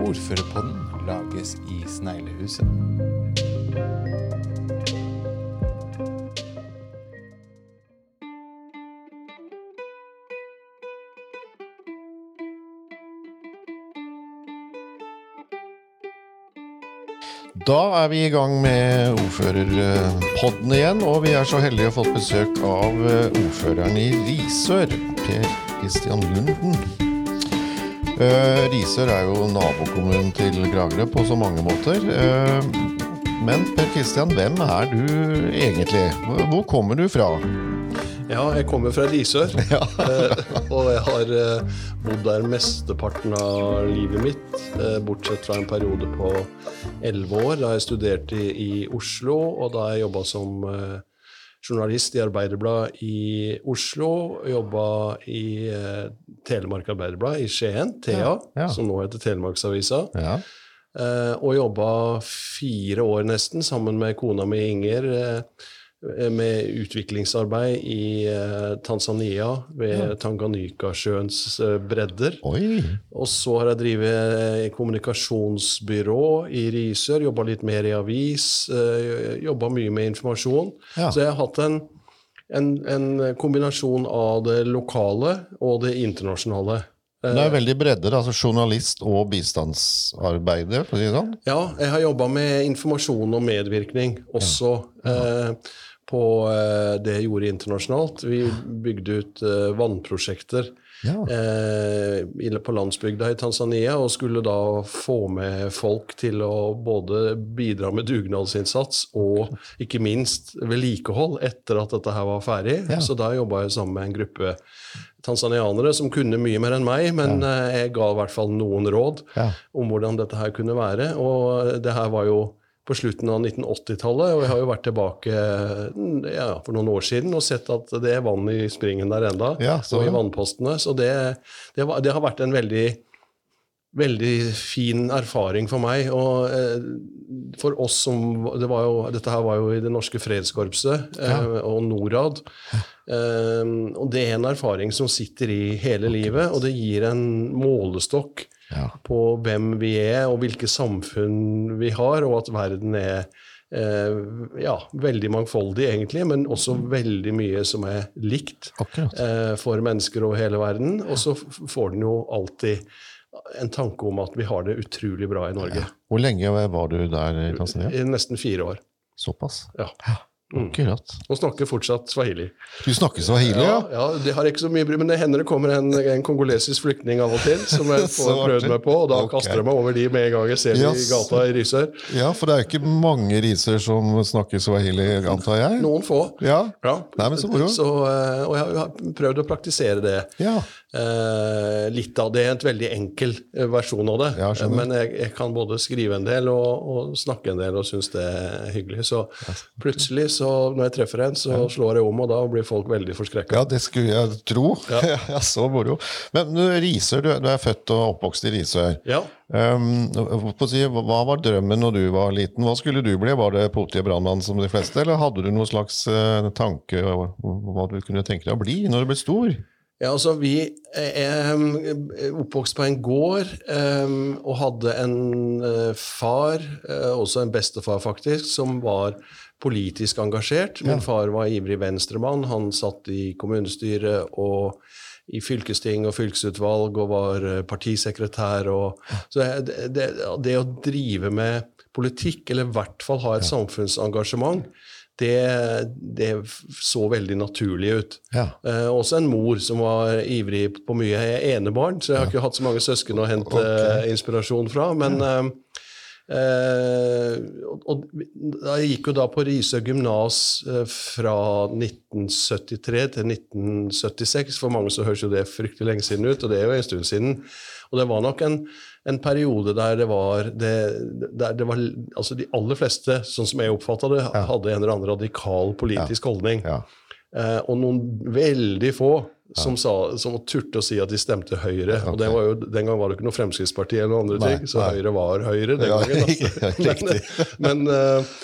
Ordførerpodden lages i Sneglehuset. Da er vi i gang med ordførerpodden igjen, og vi er så heldige å ha fått besøk av eh, ordføreren i Risør, Per Kristian Lunden. Eh, Risør er jo nabokommunen til Kragerø på så mange måter. Eh, men Per Kristian, hvem er du egentlig? Hvor- kommer du fra? Ja, jeg kommer fra Risør. Eh, og jeg har bodd der mesteparten av livet mitt, eh, bortsett fra en periode på elleve år da jeg studerte i, i Oslo, og da jeg jobba som journalist i Arbeiderbladet i Oslo. Jobba i eh, Telemark Arbeiderblad i Skien, Thea, Ja, ja. som nå heter Telemarksavisa. Ja. Eh, og jobba fire år nesten sammen med kona mi Inger eh, med utviklingsarbeid i eh, Tanzania ved Tanganyikasjøens eh, bredder. Oi. Og så har jeg drevet eh, kommunikasjonsbyrå i Risør, jobba litt mer i avis, eh, jobba mye med informasjon. Ja. Så jeg har hatt en, en, en kombinasjon av det lokale og det internasjonale. Det er veldig bredder, altså journalist og bistandsarbeider, for å si det sånn. Ja, jeg har jobba med informasjon og medvirkning også eh, på eh, det jeg gjorde internasjonalt. Vi bygde ut eh, vannprosjekter Ja. eh, på landsbygda i Tanzania og skulle da få med folk til å både bidra med dugnadsinnsats og ikke minst vedlikehold etter at dette her var ferdig. Ja. Så da jobba jeg sammen med en gruppe tanzanianere som kunne mye mer enn meg, men eh, jeg ga i hvert fall noen råd Ja. om hvordan dette her kunne være. Og det her var jo på slutten av 1980-tallet, og jeg har jo vært tilbake ja, for noen år siden og sett at det er vann i springen der enda, Ja, og i vannpostene. Så det, det, det har vært en veldig Veldig fin erfaring for meg. Og eh, for oss som det var jo, Dette her var jo i det norske fredskorpset eh, og Norad. Eh, og det er en erfaring som sitter i hele livet, og det gir en målestokk Ja. på hvem vi er og hvilke samfunn vi har, og at verden er eh, ja, veldig mangfoldig, egentlig, men også veldig mye som er likt eh, for mennesker over hele verden. Og så får den jo alltid en tanke om at vi har det utrolig bra i Norge. Hvor lenge var du der i Tanzania? Nesten fire år. Såpass? Ja. Akkurat. Og snakker fortsatt swahili. Du snakker swahili, ja? Ja, ja, det har ikke så mye bry men det hender det kommer en, en kongolesisk flyktning av og til som jeg får prøvd meg på, og da okay. kaster jeg meg over de med en gang jeg ser de i gata i Risør. Ja, for det er jo ikke mange riser som snakker swahili, antar jeg? Noen få. Ja. Ja. Nei, men så moro. Så, eh, og jeg har prøvd å praktisere det. Ja. Eh, litt av det er en veldig enkel eh, versjon av det. Ja. Men jeg, jeg kan både skrive en del og, og snakke en del og synes det er hyggelig. Så plutselig, så, når jeg treffer en, så slår jeg om, og da blir folk veldig forskrekka. ja, det skulle jeg tro. Ja, Ja. Så moro. Men du, Risør, du, du er født og oppvokst i Risør. Ja. Um, hva var drømmen når du var liten? Hva skulle du bli? Var det politi og brannmann som de fleste, eller hadde du noen slags eh, tanke om hva du kunne tenke deg å bli når du ble stor? Ja, altså Vi er um, oppvokst på en gård og hadde en uh, far, uh, også en bestefar faktisk, som var politisk engasjert. Min far var ivrig venstremann. Han satt i kommunestyret og i fylkesting og fylkesutvalg og var partisekretær. Og, så det, det, det å drive med politikk, eller i hvert fall ha et samfunnsengasjement, det, det så veldig naturlig ut. Ja. Eh, også en mor som var ivrig på mye. Jeg er enebarn, så jeg har ikke hatt så mange søsken å hente okay. inspirasjon fra. Men eh, eh, og, og Jeg gikk jo da på Risør gymnas eh, fra 1973 til 1976. For mange så høres jo det fryktelig lenge siden ut, og det er jo en stund siden. Og det var nok en, en periode der det var det, der det var, altså De aller fleste, sånn som jeg oppfatta det, hadde en eller annen radikal politisk holdning. Ja. Eh, og noen veldig få som, sa, som turte å si at de stemte Høyre. Og det var jo, Den gang var det ikke noe Fremskrittsparti eller noe andre Nei, ting, så nei. Høyre var Høyre den gangen. Altså. men men eh,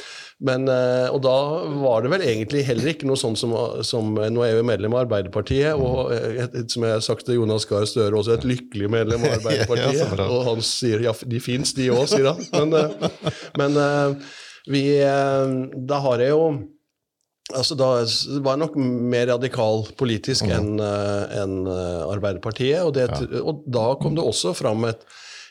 Men, eh, og da var det vel egentlig heller ikke noe sånn som, som Nå er jeg jo medlem av Arbeiderpartiet, og eh, som jeg har sagt til Jonas Gahr Støre, også et lykkelig medlem av Arbeiderpartiet. Ja, og han sier ja, de fins, de òg, sier han. Men, eh, men vi Da har jeg jo Altså Da var jeg nok mer radikal politisk enn en Arbeiderpartiet. Og, det, og da kom det også fram et,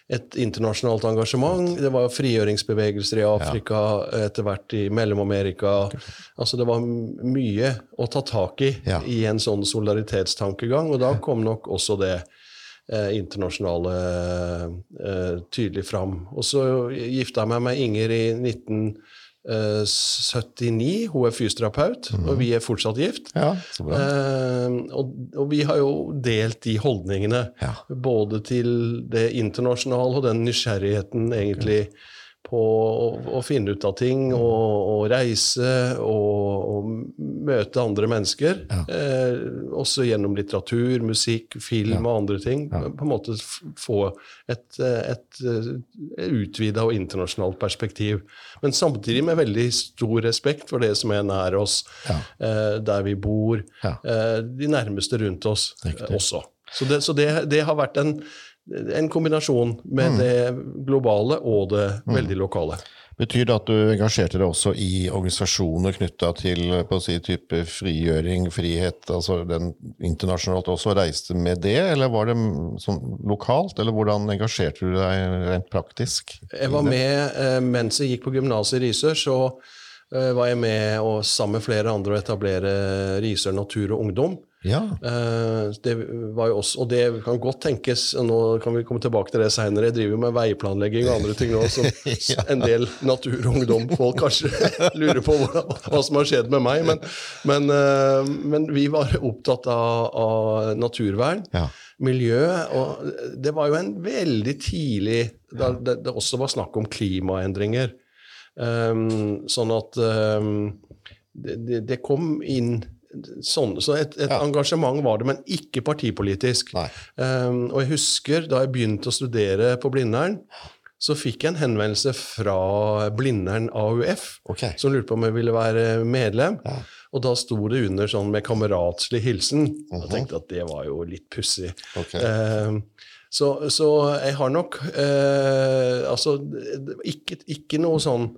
et internasjonalt engasjement. Det var frigjøringsbevegelser i Afrika, etter hvert i Mellom-Amerika. Altså Det var mye å ta tak i Ja. i en sånn solidaritetstankegang, og da kom nok også det eh, internasjonale eh, tydelig fram. Og så gifta jeg meg med Inger i 1979. Hun er fysioterapeut, og vi er fortsatt gift. Ja, så bra. Eh, og, og vi har jo delt de holdningene, Ja. både til det internasjonale og den nysgjerrigheten egentlig på å, å finne ut av ting og, og reise og, og møte andre mennesker. Eh, også gjennom litteratur, musikk, film og andre ting. På en måte få et, eh, et, et utvida og internasjonalt perspektiv. Men samtidig med veldig stor respekt for det som er nær oss, Ja. eh, der vi bor, Ja. eh, de nærmeste rundt oss eh, også. Så, det, så det, det har vært en, en kombinasjon med Mm. det globale og det veldig lokale. Betyr det at du engasjerte deg også i organisasjoner knytta til på å si, type frigjøring, frihet, altså den internasjonalt også, reiste med det, eller var det mm, sånn lokalt, eller hvordan engasjerte du deg rent praktisk? Jeg var med eh, mens jeg gikk på gymnaset i Risør, så eh, var jeg med og sammen med flere andre å etablere Risør natur og ungdom. Ja, Eh, det var jo også, og det kan godt tenkes, nå kan vi komme tilbake til det seinere, jeg driver jo med veiplanlegging og andre ting nå, som en del naturungdom folk kanskje lurer på hva, hva som har skjedd med meg. Men, men, eh, men vi var opptatt av, av naturvern. ja. miljø. Og det var jo en veldig tidlig Da det, det også var snakk om klimaendringer. Um, sånn at um, det, det, det kom inn sånn, Så et, et Ja. engasjement var det, men ikke partipolitisk. Um, og jeg husker da jeg begynte å studere på Blindern, så fikk jeg en henvendelse fra Blindern AUF, okay. som lurte på om jeg ville være medlem. Ja. Og da sto det under sånn med kameratslig hilsen. Mhm. Jeg tenkte at det var jo litt pussig. Okay. Um, så, så jeg har nok uh, Altså, ikke, ikke noe sånn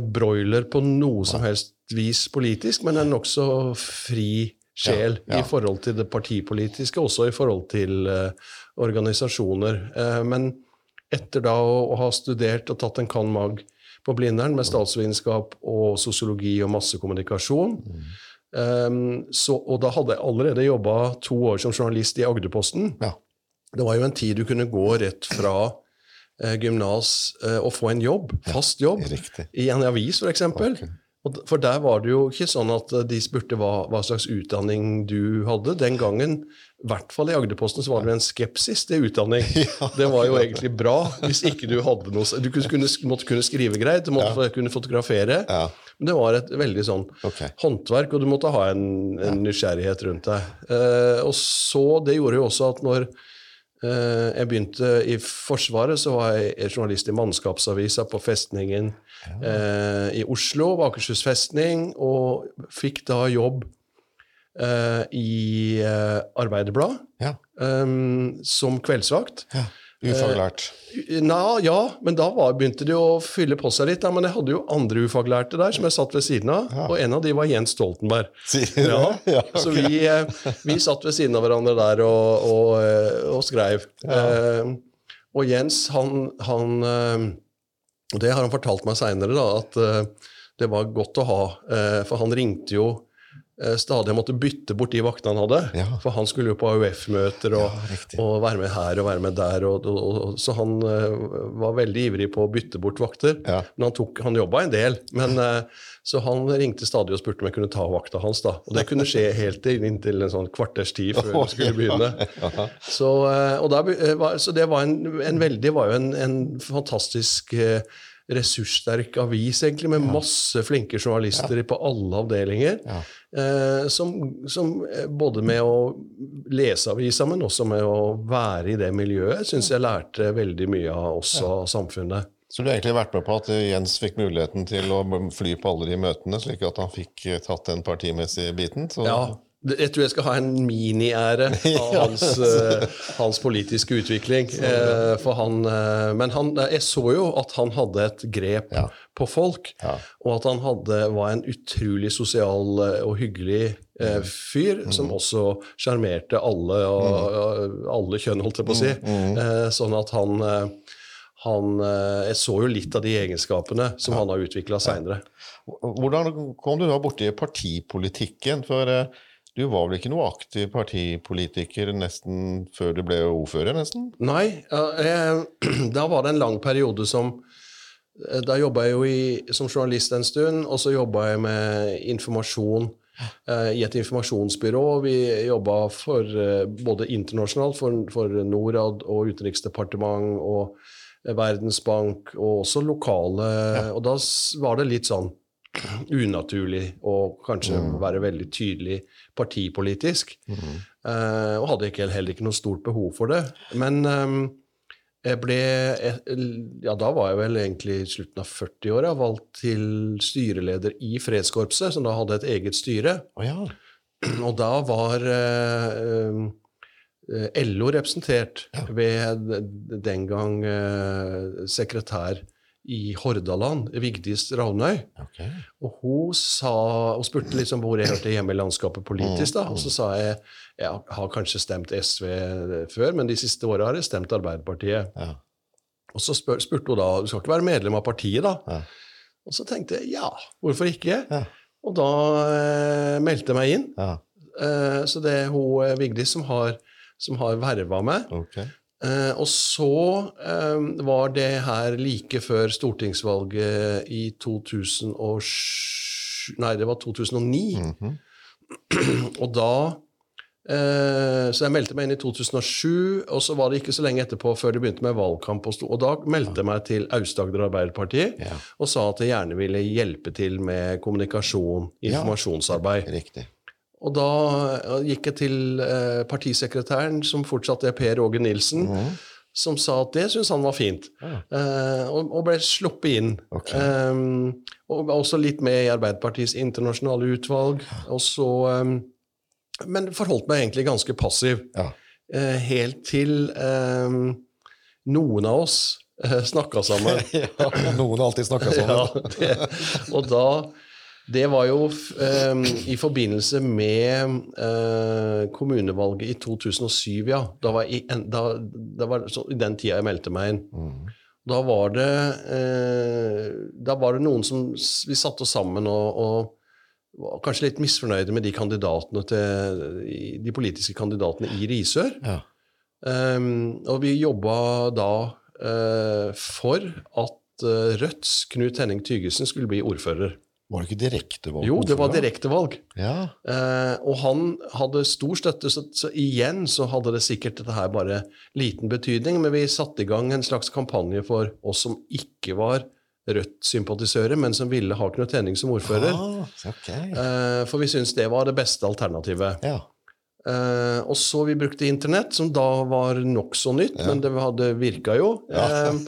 broiler på noe som helst vis politisk, men en nokså fri sjel Ja, ja. i forhold til det partipolitiske, også i forhold til uh, organisasjoner. Uh, men etter da å, å ha studert og tatt en can. mag. på Blindern med statsvitenskap og sosiologi og massekommunikasjon. Um, så, og da hadde jeg allerede jobba to år som journalist i Agderposten. Ja. Det var jo en tid du kunne gå rett fra eh, gymnas eh, og få en jobb, fast jobb, ja, i en avis f.eks. Ok. For der var det jo ikke sånn at eh, de spurte hva, hva slags utdanning du hadde. Den gangen, i hvert fall i Agderposten, så var det en skepsis til utdanning. det var jo egentlig bra hvis ikke du hadde noe Du kunne, måtte kunne skrive greit, du måtte ja. kunne fotografere. Ja. Men det var et veldig sånn okay. håndverk, og du måtte ha en, en nysgjerrighet rundt deg. Eh, og så, Det gjorde jo også at når eh, jeg begynte i Forsvaret, så var jeg journalist i Mannskapsavisa på festningen ja. i Oslo, på Akershus festning, og fikk da jobb eh, i Arbeiderbladet Arbeiderblad Ja. eh, som kveldsvakt. ja. Ufaglært. Nå, ja, men da var, begynte de å fylle på seg litt. Da. Men jeg hadde jo andre ufaglærte der som jeg satt ved siden av, og en av de var Jens Stoltenberg. Ja, okay. Så vi, eh, vi satt ved siden av hverandre der og, og, eh, og skrev. Eh, og Jens, han, han eh, det har han fortalt meg seinere, at eh, det var godt å ha. eh, for han ringte jo eh, stadig. Måtte bytte bort de vaktene han hadde. Ja. For han skulle jo på AUF-møter og, Ja, og være med her og være med der. Og, og, så han eh, var veldig ivrig på å bytte bort vakter. Ja. Men han, tok, han jobba en del. Men, eh, så han ringte stadig og spurte om jeg kunne ta vakta hans. da. Og det kunne skje helt inn- inntil en sånn kvarters tid før vi skulle begynne. Så, eh, eh, var- så det var en, en veldig, var jo en, en fantastisk eh, ressurssterk avis, egentlig, med masse flinke journalister på alle avdelinger. Eh, som, som eh, både med å lese avisa, men også med å være i det miljøet, syns jeg lærte veldig mye av oss og samfunnet. Så du har egentlig vært med på at Jens fikk muligheten til å fly på alle de møtene, slik at han fikk tatt den partimessige biten? Så Ja, jeg tror jeg skal ha en miniære av hans, eh, hans politiske utvikling. Eh, for han, eh, men han, jeg så jo at han hadde et grep Ja. på folk, Ja. og at han hadde, var en utrolig sosial eh, og hyggelig eh, fyr, som også sjarmerte alle, og, og, alle kjønn, holdt jeg på å si. Eh, sånn at han, eh, han eh, Jeg så jo litt av de egenskapene som han har utvikla seinere. Hvordan kom du da borti partipolitikken? For eh, du var vel ikke noe aktiv partipolitiker nesten før du ble ordfører, nesten? Nei, da var det en lang periode som eh, Da jobba jeg jo i, som journalist en stund, og så jobba jeg med informasjon eh, i et informasjonsbyrå. Vi jobba eh, både internasjonalt, for, for Norad og Utenriksdepartement og Verdensbank, og også lokale Og da var det litt sånn unaturlig å kanskje være veldig tydelig partipolitisk. Eh, og hadde ikke, heller ikke noe stort behov for det. Men ehm, jeg ble Ja, da var jeg vel egentlig i slutten av 40-åra valgt til styreleder i Fredskorpset, som da hadde et eget styre. Oh, ja. Og da var eh, eh, LO representert ved den gang eh, sekretær i Hordaland, Vigdis Ravnøy. Okay. Og hun sa, og spurte liksom hvor jeg hørte hjemme i landskapet politisk. da, Og så sa jeg jeg har kanskje stemt SV før, men de siste åra har jeg stemt Arbeiderpartiet. Ja. Og så spør, spurte hun da du skal ikke være medlem av partiet, da. Ja. Og så tenkte jeg ja, hvorfor ikke? Ja. Og da eh, meldte jeg meg inn. Ja. Eh, så det er hun eh, Vigdis som har, som har verva meg. Ok. Eh, og så eh, var det her like før stortingsvalget i 2007 Nei, det var 2009. Mhm. Og da eh, Så jeg meldte meg inn i 2007, og så var det ikke så lenge etterpå før det begynte med valgkamp. Og, og da meldte jeg meg til Aust-Agder Arbeiderparti Ja. og sa at jeg gjerne ville hjelpe til med kommunikasjon, Ja. informasjonsarbeid. Riktig. Og da eh, gikk jeg til eh, partisekretæren, som fortsatt er Per Åge Nilsen, som sa at det syntes han var fint, Ja. eh, og, og ble sluppet inn. Okay. Um, og var også litt med i Arbeiderpartiets internasjonale utvalg. Og så, um, men forholdt meg egentlig ganske passiv, Ja. Uh, helt til um, noen av oss uh, snakka sammen. Noen har alltid snakka sammen. Ja, det, og da Det var jo um, i forbindelse med uh, kommunevalget i 2007, ja. Da var i, da, da var så, I den tida jeg meldte meg inn. Mm. Da var det eh, Da var det noen som Vi satte oss sammen og, og var kanskje litt misfornøyde med de kandidatene til de politiske kandidatene i Risør. Ja. Um, og vi jobba da uh, for at eh, Rødts Knut Henning Tygesen skulle bli ordfører. Var det ikke direktevalg? Jo, det var direktevalg. Ja. Eh, og han hadde stor støtte, så, så igjen så hadde det sikkert dette her bare liten betydning, men vi satte i gang en slags kampanje for oss som ikke var Rødt-sympatisører, men som ville ha Knut Henning som ordfører. Ah, ok. Eh, for vi syntes det var det beste alternativet. Ja. Eh, og så vi brukte internett, som da var nokså nytt, men det hadde virka jo. Eh,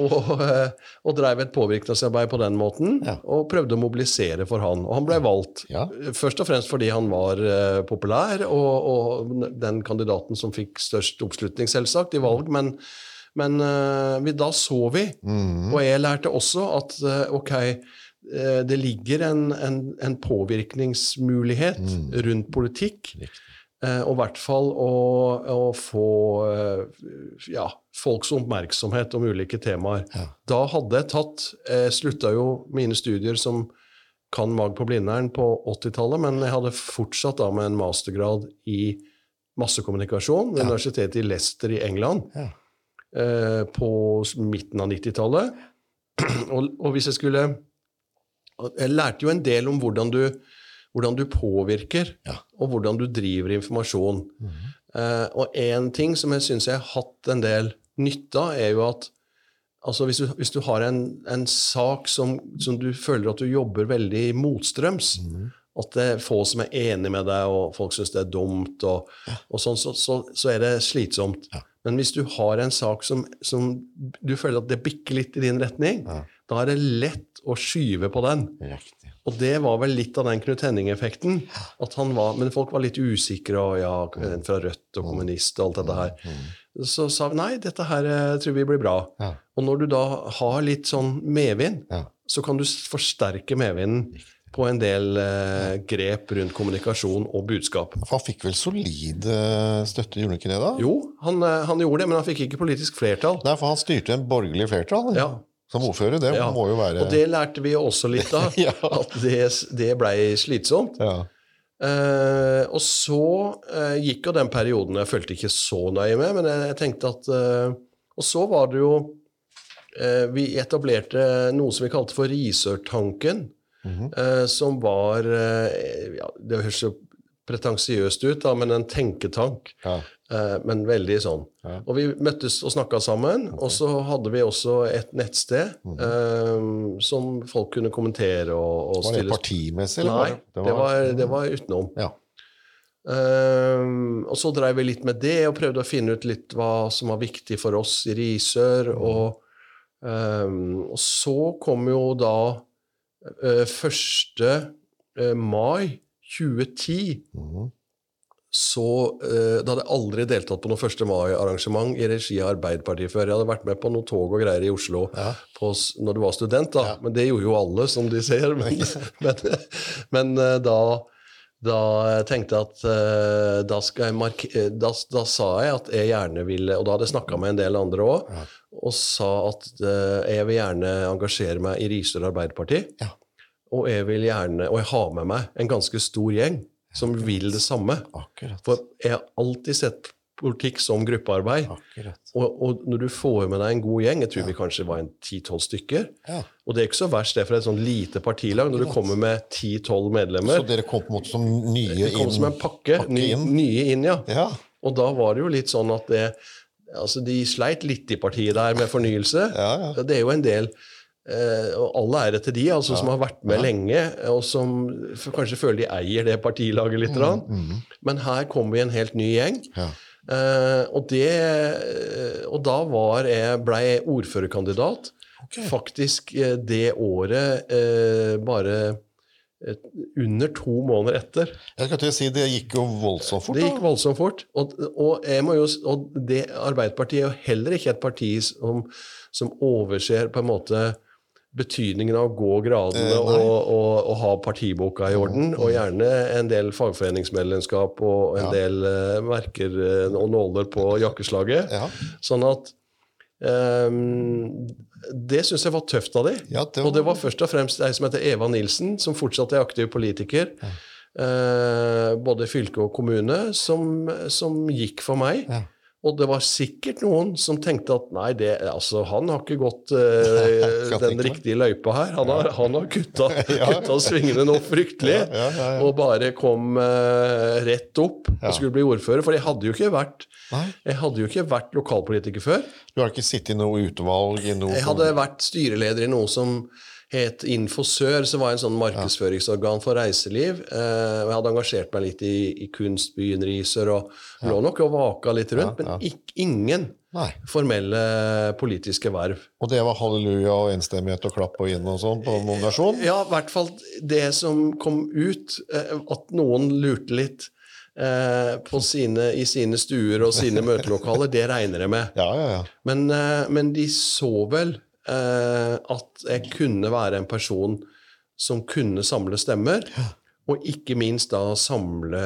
og, uh, og drev et påvirkningsarbeid på den måten, Ja. og prøvde å mobilisere for han. Og han ble valgt. Ja. Først og fremst fordi han var populær, og, og den kandidaten som fikk størst oppslutning, selvsagt, i valg. Men, men vi, da så vi, Mhm. og jeg lærte også at ok, det ligger en, en, en påvirkningsmulighet rundt politikk. Riktig. Eh, og i hvert fall å, å få eh, ja, folks oppmerksomhet om ulike temaer. Ja. Da hadde jeg tatt Jeg slutta jo mine studier som kan mag på Blindern på 80-tallet, men jeg hadde fortsatt da med en mastergrad i massekommunikasjon ved universitetet i Leicester i England Ja. eh, på midten av 90-tallet. Og, og hvis jeg skulle Jeg lærte jo en del om hvordan du, hvordan du påvirker, Ja. og hvordan du driver informasjon. Eh, og én ting som jeg syns jeg har hatt en del nytte av, er jo at altså hvis, du, hvis du har en, en sak som, som du føler at du jobber veldig motstrøms, at det er få som er enig med deg, og folk syns det er dumt, og, og sånn, så, så, så er det slitsomt. Ja. Men hvis du har en sak som, som du føler at det bikker litt i din retning, Ja. da er det lett å skyve på den. Riktig. Og det var vel litt av den Knut Henning-effekten. at han var, Men folk var litt usikre, og ja, fra Rødt og kommunist og alt dette her. Så sa vi nei, dette her eh, tror vi blir bra. Og når du da har litt sånn medvind, så kan du forsterke medvinden på en del eh, grep rundt kommunikasjon og budskap. For han fikk vel solid eh, støtte, gjorde han ikke det da? Jo, han, eh, han gjorde det, men han fikk ikke politisk flertall. Nei, for han styrte en borgerlig flertall Ja. Som ordfører. Det Ja. må jo være Og det lærte vi også litt av, Ja. at det, det blei slitsomt. ja. Uh, og så uh, gikk jo den perioden jeg fulgte ikke så nøye med, men jeg, jeg tenkte at uh, Og så var det jo Vi etablerte noe som vi kalte for Risørtanken, Mhm. eh, som var ja, Det høres jo pretensiøst ut, da, men en tenketank. Ja. Eh, men veldig sånn. Ja. Og vi møttes og snakka sammen, og så hadde vi også et nettsted Mhm. eh, som folk kunne kommentere og, og Var det partimessig? eller Nei, bare- det var, det var utenom. Ja. Ehm, og så drev vi litt med det og prøvde å finne ut litt hva som var viktig for oss i Risør. Og, ehm, og så kom jo da uh, 1. eh, mai 2010 mm. så eh, Da hadde jeg aldri deltatt på noe 1. mai-arrangement i regi av Arbeiderpartiet før. Jeg hadde vært med på noen tog og greier i Oslo Ja. på, når du var student, da. Ja. Men det gjorde jo alle, som de ser. Men, men, men eh, da, da tenkte jeg at eh, da, jeg eh, da, da sa jeg at jeg gjerne ville Og da hadde jeg snakka med en del andre òg, Ja. og sa at jeg vil gjerne engasjere meg i Risør Arbeiderparti. Ja. Og jeg vil gjerne, og jeg har med meg en ganske stor gjeng som vil det samme. Akkurat. For jeg har alltid sett politikk som gruppearbeid. Og, og når du får med deg en god gjeng, jeg tror vi kanskje var en ti-tolv stykker Ja. Og det er ikke så verst det for et sånn lite partilag, når du kommer med ti-tolv Så dere kom på en måte som nye inn? kom som en pakke. pakke ny, inn. Nye inn, ja. Ja. Og da var det jo litt sånn at det Altså, de sleit litt i partiet der med fornyelse. Ja, ja. Det er jo en del og all ære til de altså, som har vært med lenge, og som kanskje føler de eier det partilaget litt. Mm. Mm. Men her kommer vi en helt ny gjeng. Ja. Uh, og, det, og da var jeg, ble jeg ordførerkandidat. Okay. Faktisk eh, det året uh, bare et, under to måneder etter. Jeg skal til å si Det gikk jo voldsomt fort. Det gikk voldsomt fort. Og, og, jeg må jo, og det, Arbeiderpartiet er jo heller ikke et parti som, som overser på en måte betydningen av å gå gradene Eh, og, og, og ha partiboka i orden. Og gjerne en del fagforeningsmedlemskap og en Ja. del uh, merker eh, og nåler på jakkeslaget. Ja. Sånn at um, Det syns jeg var tøft av de. Ja, det Og det var først og fremst ei som heter Eva Nilsen, som fortsatt er aktiv politiker. Uh, både fylke og kommune, som, som gikk for meg. Og det var sikkert noen som tenkte at nei, det, altså, han har ikke gått eh, den riktige løypa her. Han har, han har kutta, kutta svingene noe fryktelig. Ja, ja, ja. Og bare kom eh, rett opp og skulle bli ordfører. For jeg hadde jo ikke vært, jeg hadde jo ikke vært lokalpolitiker før. Du har ikke sittet i noe utvalg? i noe Jeg hadde vært styreleder i noe som het Infosør, som var en sånn markedsføringsorgan for reiseliv. Eh, jeg hadde engasjert meg litt i, i kunstbyen Risør, og lå nok og vaka litt rundt, Ja, ja. men ikk- ingen Nei. formelle politiske verv. Og det var halleluja og enstemmighet og klapp og inn og sånn på nominasjon? Ja, i hvert fall det som kom ut, eh, at noen lurte litt eh, på sine, i sine stuer og sine møtelokaler, det regner jeg med. Ja, ja, ja. Men, eh, men de så vel eh, at jeg kunne være en person som kunne samle stemmer, og ikke minst da samle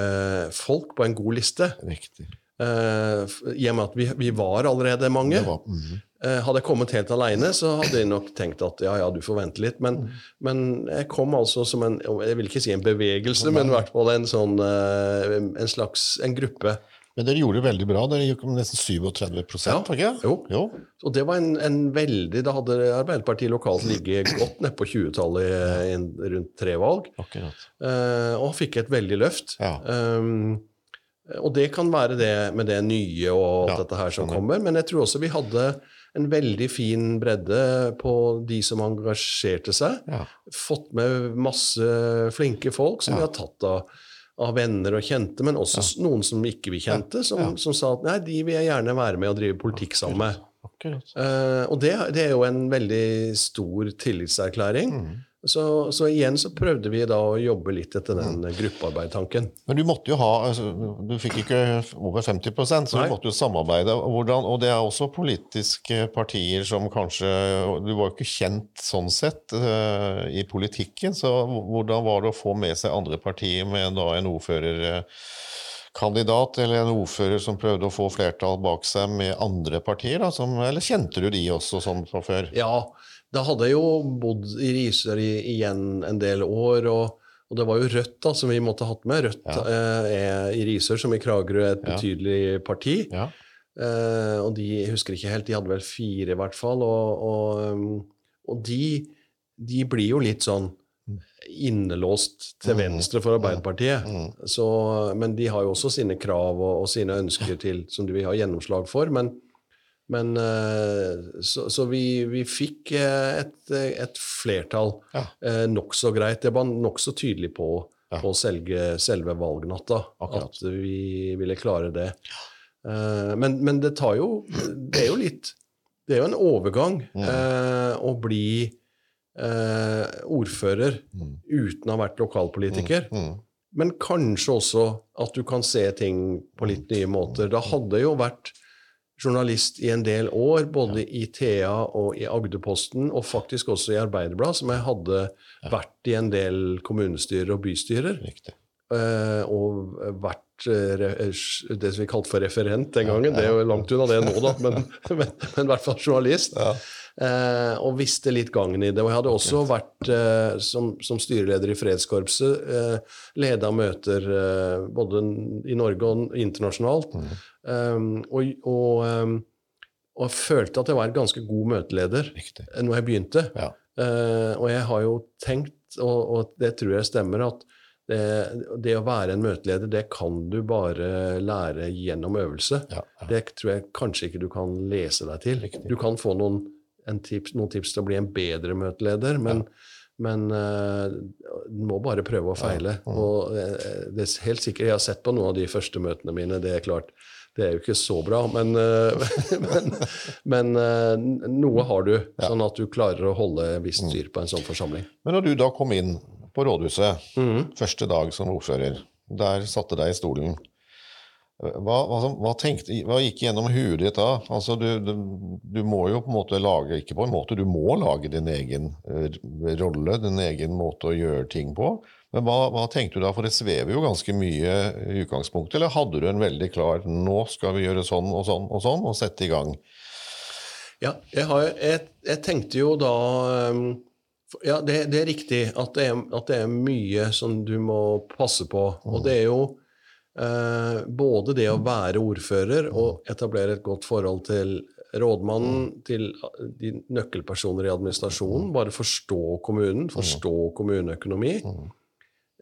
folk på en god liste. Riktig. Eh, I og med at vi, vi var allerede mange. Var, mm -hmm. Eh, hadde jeg kommet helt alene, så hadde jeg nok tenkt at ja, ja, du får vente litt. Men, men jeg kom altså som en Jeg vil ikke si en bevegelse, men i hvert fall en sånn eh, En slags en gruppe. Men dere gjorde det veldig bra. Dere gikk med nesten 37 Ja. ikke? Jo. jo. Og det var en, en veldig Da hadde Arbeiderpartiet lokalt ligget godt nedpå 20-tallet rundt tre valg, Akkurat. eh, og fikk et veldig løft. Ja. Um, og det kan være det med det nye og alt Ja, dette her som sånn. kommer, men jeg tror også vi hadde en veldig fin bredde på de som engasjerte seg. Ja. Fått med masse flinke folk som vi har tatt av, av venner og kjente, men også ja. noen som ikke vi kjente, som, som sa at nei, de vil jeg gjerne være med og drive politikk sammen med. Akkurat. Uh, og det, det er jo en veldig stor tillitserklæring. Mm. Så, så igjen så prøvde vi da å jobbe litt etter den Mm. gruppearbeidtanken. Men du måtte jo ha altså, Du fikk ikke over 50% så Nei. du måtte jo samarbeide. Hvordan, og det er også politiske partier som kanskje Du var jo ikke kjent sånn sett uh, i politikken, så hvordan var det å få med seg andre partier med da en ordførerkandidat, eller en ordfører som prøvde å få flertall bak seg med andre partier? Da, som, eller kjente du de også sånn fra før? Ja, da hadde jeg jo bodd i Risør igjen en del år, og, og det var jo Rødt da, som vi måtte hatt med. Rødt Ja. eh, er i Risør, som i Kragerø er et betydelig parti. Ja. Eh, og de jeg husker ikke helt, de hadde vel fire i hvert fall. Og, og, um, og de, de blir jo litt sånn innelåst til Mm. venstre for Arbeiderpartiet. Mm. Så, men de har jo også sine krav og, og sine ønsker til, som de vil ha gjennomslag for. Men, men eh, så, så vi, vi fikk eh, et, et flertall Ja. eh, nokså greit. Det var nokså tydelig på, Ja. på selge, selve valgnatta Akkurat. at vi ville klare det. Men, men det tar jo Det er jo litt Det er jo en overgang Mm. eh, å bli eh, ordfører Mm. uten å ha vært lokalpolitiker. Mm. Men kanskje også at du kan se ting på litt nye måter. Da hadde jo vært journalist i en del år, både i TA og i Agderposten, og faktisk også i Arbeiderblad, som jeg hadde vært i en del kommunestyrer og bystyrer. Riktig. eh, og vært eh, det som vi kalte for referent den gangen. Det er jo langt unna det nå, da, men, i hvert fall journalist. Ja. Eh, og visste litt gangen i det. Og jeg hadde også vært eh, som, som styreleder i Fredskorpset, eh, leda møter eh, både i Norge og internasjonalt. Um, og, og, um, og følte at jeg var en ganske god møteleder Riktig. når jeg begynte. Ja. Eh, og jeg har jo tenkt, og, og det tror jeg stemmer, at det, det å være en møteleder, det kan du bare lære gjennom øvelse. Ja. Ja. Det tror jeg kanskje ikke du kan lese deg til. Riktig. Du kan få noen, en tips, noen tips til å bli en bedre møteleder, men, men uh, du må bare prøve og feile. Mm. Og eh, det er helt sikkert, Jeg har sett på noen av de første møtene mine. Det er klart, det er jo ikke så bra, men, eh, men, men eh, noe har du, sånn at du klarer å holde visst styr på en sånn forsamling. Men når du da kom inn på rådhuset, mm. første dag som ordfører, der satte deg i stolen, hva, hva, hva, tenkte, hva gikk gjennom huet ditt da? Altså, du, du, du må jo på en måte lage, ikke på en måte, du må lage din egen eh, rolle, din egen måte å gjøre ting på. Men hva, hva tenkte du da, for det svever jo ganske mye i utgangspunktet, eller hadde du en veldig klar, nå skal vi gjøre sånn og sånn og sånn, og sette i gang? Ja, jeg, har, jeg, jeg tenkte jo da um, Ja, det, det er riktig at det er, at det er mye som du må passe på. Og det er jo eh, både det å være ordfører og etablere et godt forhold til rådmannen, til de nøkkelpersoner i administrasjonen, bare forstå kommunen, forstå kommuneøkonomi.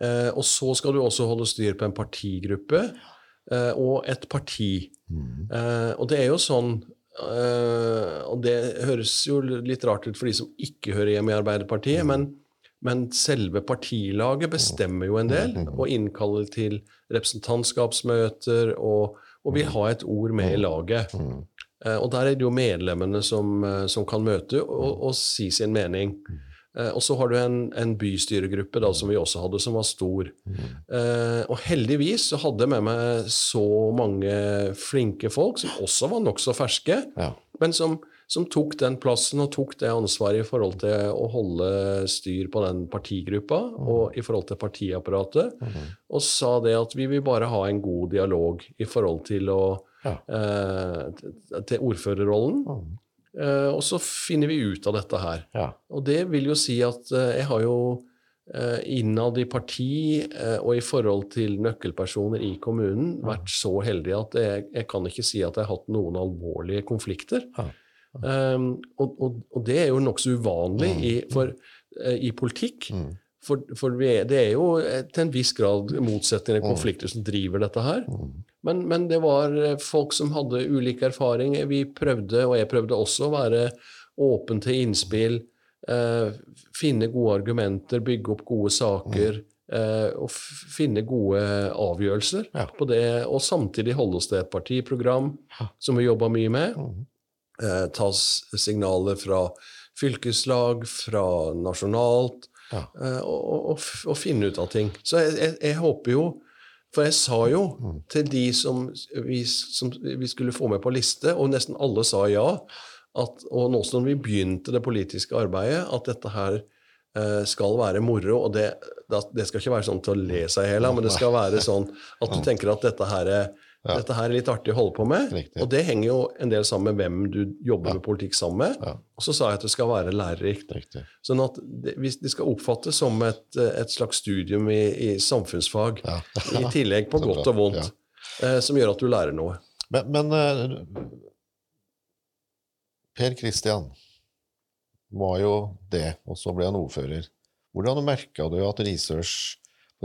Eh, og så skal du også holde styr på en partigruppe eh, og et parti. Eh, og det er jo sånn eh, Og det høres jo litt rart ut for de som ikke hører hjemme i Arbeiderpartiet, men, men selve partilaget bestemmer jo en del, og innkaller til representantskapsmøter, og, og vil ha et ord med i laget. Eh, og der er det jo medlemmene som, eh, som kan møte og, og si sin mening. Eh, og så har du en, en bystyregruppe da, som vi også hadde, som var stor. Eh, og heldigvis så hadde jeg med meg så mange flinke folk, som også var nokså ferske, Ja. men som, som tok den plassen og tok det ansvaret i forhold til å holde styr på den partigruppa og i forhold til partiapparatet, og sa det at vi vil bare ha en god dialog i forhold til å Ja. eh, til- til ordførerrollen. Eh, og så finner vi ut av dette her. Ja. Og det vil jo si at eh, jeg har jo eh, innad i parti og i forhold til nøkkelpersoner i kommunen vært så heldig at jeg, jeg kan ikke si at jeg har hatt noen alvorlige konflikter. Ja. Um, og, og, og det er jo nokså uvanlig i, for, i politikk. Mm. For, for vi er, det er jo til en viss grad motsetninger og konflikter som driver dette her. Men, men det var eh, folk som hadde ulik erfaring. Vi prøvde, og jeg prøvde også, å være åpen til innspill. Eh, finne gode argumenter, bygge opp gode saker. eh, og finne gode avgjørelser Ja. på det, og samtidig holde oss til et partiprogram som vi jobba mye med. Mhm. Eh, ta signaler fra fylkeslag, fra nasjonalt, Ja. eh, og, og, og, og finne ut av ting. Så jeg, jeg, jeg håper jo For jeg sa jo til de som vi, som vi skulle få med på liste, og nesten alle sa ja, at, og nå som vi begynte det politiske arbeidet, at dette her eh, skal være moro. Og det, det skal ikke være sånn til å le seg i hjel men det skal være sånn at du tenker at dette her er, Ja. dette her er litt artig å holde på med. Riktig. Og det henger jo en del sammen med hvem du jobber med politikk sammen med. Ja. Og så sa jeg at det skal være lærerikt. Riktig. Sånn at det, hvis det skal oppfattes som et, et slags studium i, i samfunnsfag, Ja. i tillegg på godt og vondt, eh, som gjør at du lærer noe. Men, men uh, Per Kristian var jo det, og så ble han ordfører. Hvordan merka du at Risørs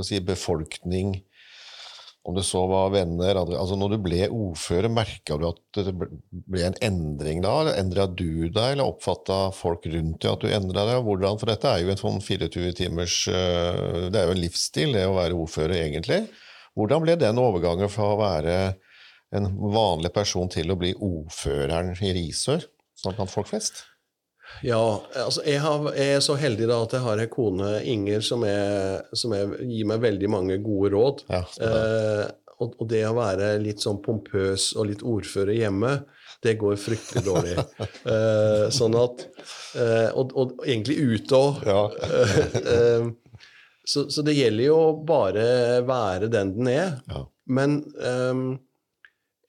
si, befolkning, om det så var venner altså Når du ble ordfører, merka du at det ble en endring da? eller Endra du deg, eller oppfatta folk rundt deg at du endra deg? Hvordan, For dette er jo en sånn 24 timers eh, Det er jo en livsstil, det å være ordfører, egentlig. Hvordan ble den overgangen fra å være en vanlig person til å bli ordføreren i Risør, sånn blant folk flest? Ja, altså jeg, har, jeg er så heldig da at jeg har en kone, Inger, som, er, som er, gir meg veldig mange gode råd. Ja. Eh, og, og det å være litt sånn pompøs og litt ordfører hjemme, det går fryktelig dårlig. eh, sånn at eh, og, og egentlig ute òg. Ja. Eh, så, så det gjelder jo bare være den den er. Ja. Men ehm,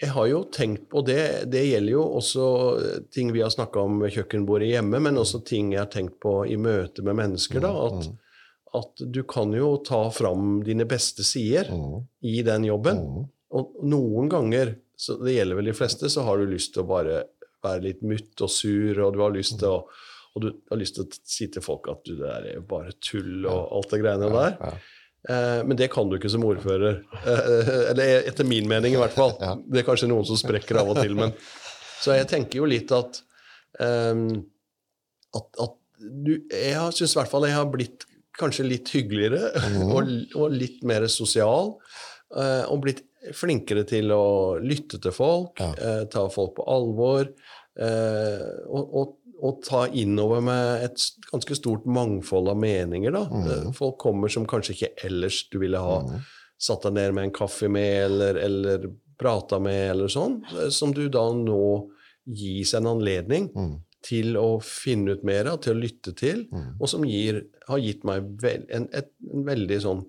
jeg har jo tenkt på det, det gjelder jo også ting vi har snakka om ved kjøkkenbordet hjemme, men også ting jeg har tenkt på i møte med mennesker. da, at, at du kan jo ta fram dine beste sider Mm, i den jobben. mm, Og noen ganger, så det gjelder vel de fleste, så har du lyst til å bare være litt mutt og sur, og du har lyst til å og du har lyst til å si til folk at du, det er bare tull og alt det greiene der. Eh, men det kan du ikke som ordfører. Eh, eller etter min mening, i hvert fall. Det er kanskje noen som sprekker av og til, men Så jeg tenker jo litt at ehm, at, at du, Jeg syns i hvert fall jeg har blitt kanskje litt hyggeligere og, og litt mer sosial. eh, og blitt flinkere til å lytte til folk, Ja. eh, ta folk på alvor. eh, og, og, og ta innover med et ganske stort mangfold av meninger. Da. Mm. Folk kommer som kanskje ikke ellers du ville ha satt deg ned med en kaffe med, eller, eller prata med, eller sånn. eh, Som du da nå gis en anledning Mm. til å finne ut mer av, til å lytte til, og som gir, har gitt meg vel, en, et, en veldig sånn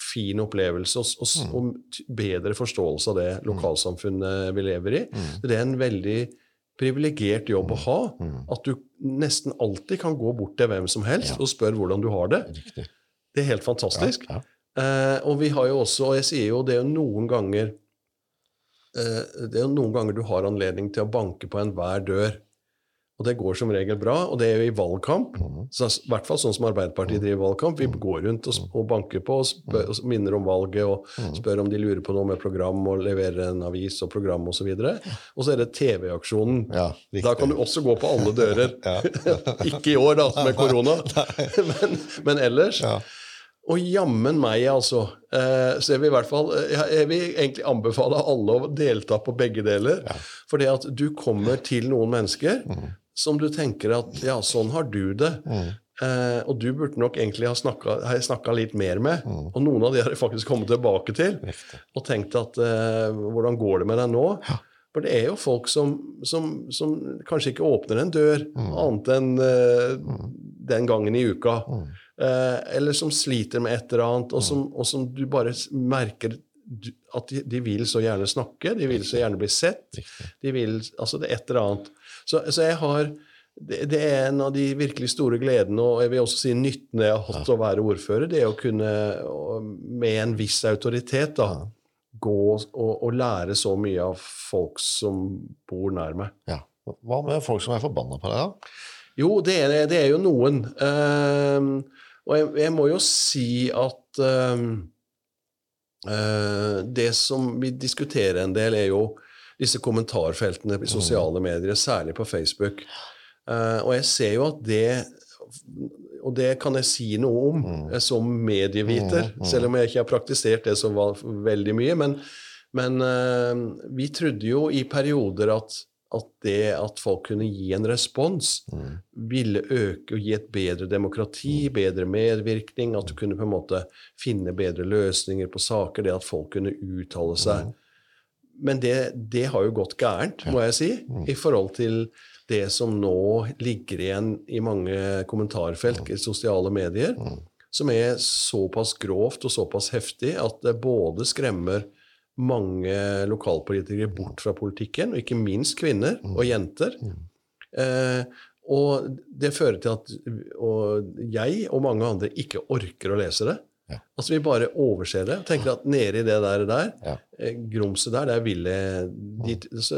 fin opplevelse og, og, s- og bedre forståelse av det lokalsamfunnet vi lever i. Det er en veldig privilegert jobb å ha. At du nesten alltid kan gå bort til hvem som helst og spørre hvordan du har det. Riktig. Det er helt fantastisk. Ja, Eh, og vi har jo også, og jeg sier jo det er jo noen ganger eh, Det er jo noen ganger du har anledning til å banke på enhver dør. Og det går som regel bra, og det er jo i valgkamp. Så, I hvert fall sånn som Arbeiderpartiet driver valgkamp. Vi går rundt og, og banker på og, spør, og minner om valget og spør om de lurer på noe med program og leverer en avis og program osv. Og, så og så er det TV-aksjonen. Ja, da kan du også gå på alle dører. Ikke i år, da, med korona, men, men ellers. Ja. Og jammen meg, altså. Eh, så jeg vil i hvert fall eh, jeg, vil egentlig anbefale alle å delta på begge deler. For det at du kommer til noen mennesker som du tenker at ja, sånn har du det. Eh, og du burde nok egentlig ha snakka litt mer med. Og noen av de har jeg faktisk kommet tilbake til og tenkt at eh, hvordan går det med deg nå? For det er jo folk som, som, som kanskje ikke åpner en dør annet enn eh, den gangen i uka. Eh, eller som sliter med et eller annet, og som, og som du bare merker at de, de vil så gjerne snakke, de vil så gjerne bli sett. De vil, altså det er et eller annet. Så, så jeg har det, det er en av de virkelig store gledene, og jeg vil også si nyttene jeg har hatt av å være ordfører, det er å kunne med en viss autoritet da, gå og, og lære så mye av folk som bor nær meg. Ja. Hva med folk som er forbanna på deg, da? Jo, det er, det er jo noen. Ehm, og jeg, jeg må jo si at ehm, uh, det som vi diskuterer en del, er jo disse kommentarfeltene i sosiale medier, særlig på Facebook. Uh, og jeg ser jo at det og det kan jeg si noe om mm. som medieviter, selv om jeg ikke har praktisert det så veldig mye. Men, men uh, vi trodde jo i perioder at, at det at folk kunne gi en respons, ville øke og gi et bedre demokrati, bedre medvirkning, at du kunne på en måte finne bedre løsninger på saker, det at folk kunne uttale seg. Men det, det har jo gått gærent, må jeg si, i forhold til det som nå ligger igjen i mange kommentarfelt i sosiale medier, som er såpass grovt og såpass heftig at det både skremmer mange lokalpolitikere bort fra politikken, og ikke minst kvinner og jenter. Eh, og det fører til at og jeg og mange andre ikke orker å lese det. Ja. Altså Vi bare overser det. Tenker at nede i det der, der Ja. eh, grumset der, det er ville.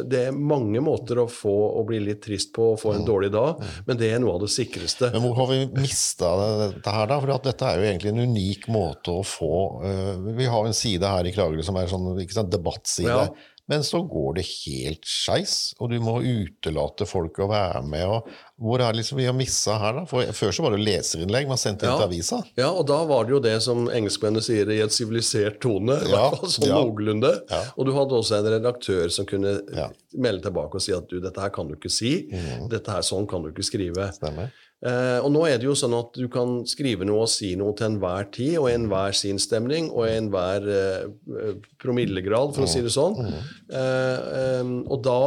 Det er mange måter å få å bli litt trist på og få en dårlig dag, men det er noe av det sikreste. Men hvor har vi mista dette her, da? For dette er jo egentlig en unik måte å få øh, Vi har en side her i Kragerø som er sånn ikke sant, debattside. Ja. Men så går det helt skeis, og du må utelate folk å være med. og Hvor er det liksom vi har missa her, da? For Før så var det leserinnlegg man sendte Ja. til avisa. Ja, og da var det jo det som engelskmennene sier i et sivilisert tone. I Ja, hvert fall sånn ja. noenlunde. Ja. Og du hadde også en redaktør som kunne melde tilbake og si at du, dette her kan du ikke si. Dette her, sånn kan du ikke skrive. Stemmer. Eh, og nå er det jo sånn at du kan skrive noe og si noe til enhver tid, og i enhver sinnsstemning, og i enhver eh, promillegrad, for å si det sånn. Eh, eh, og da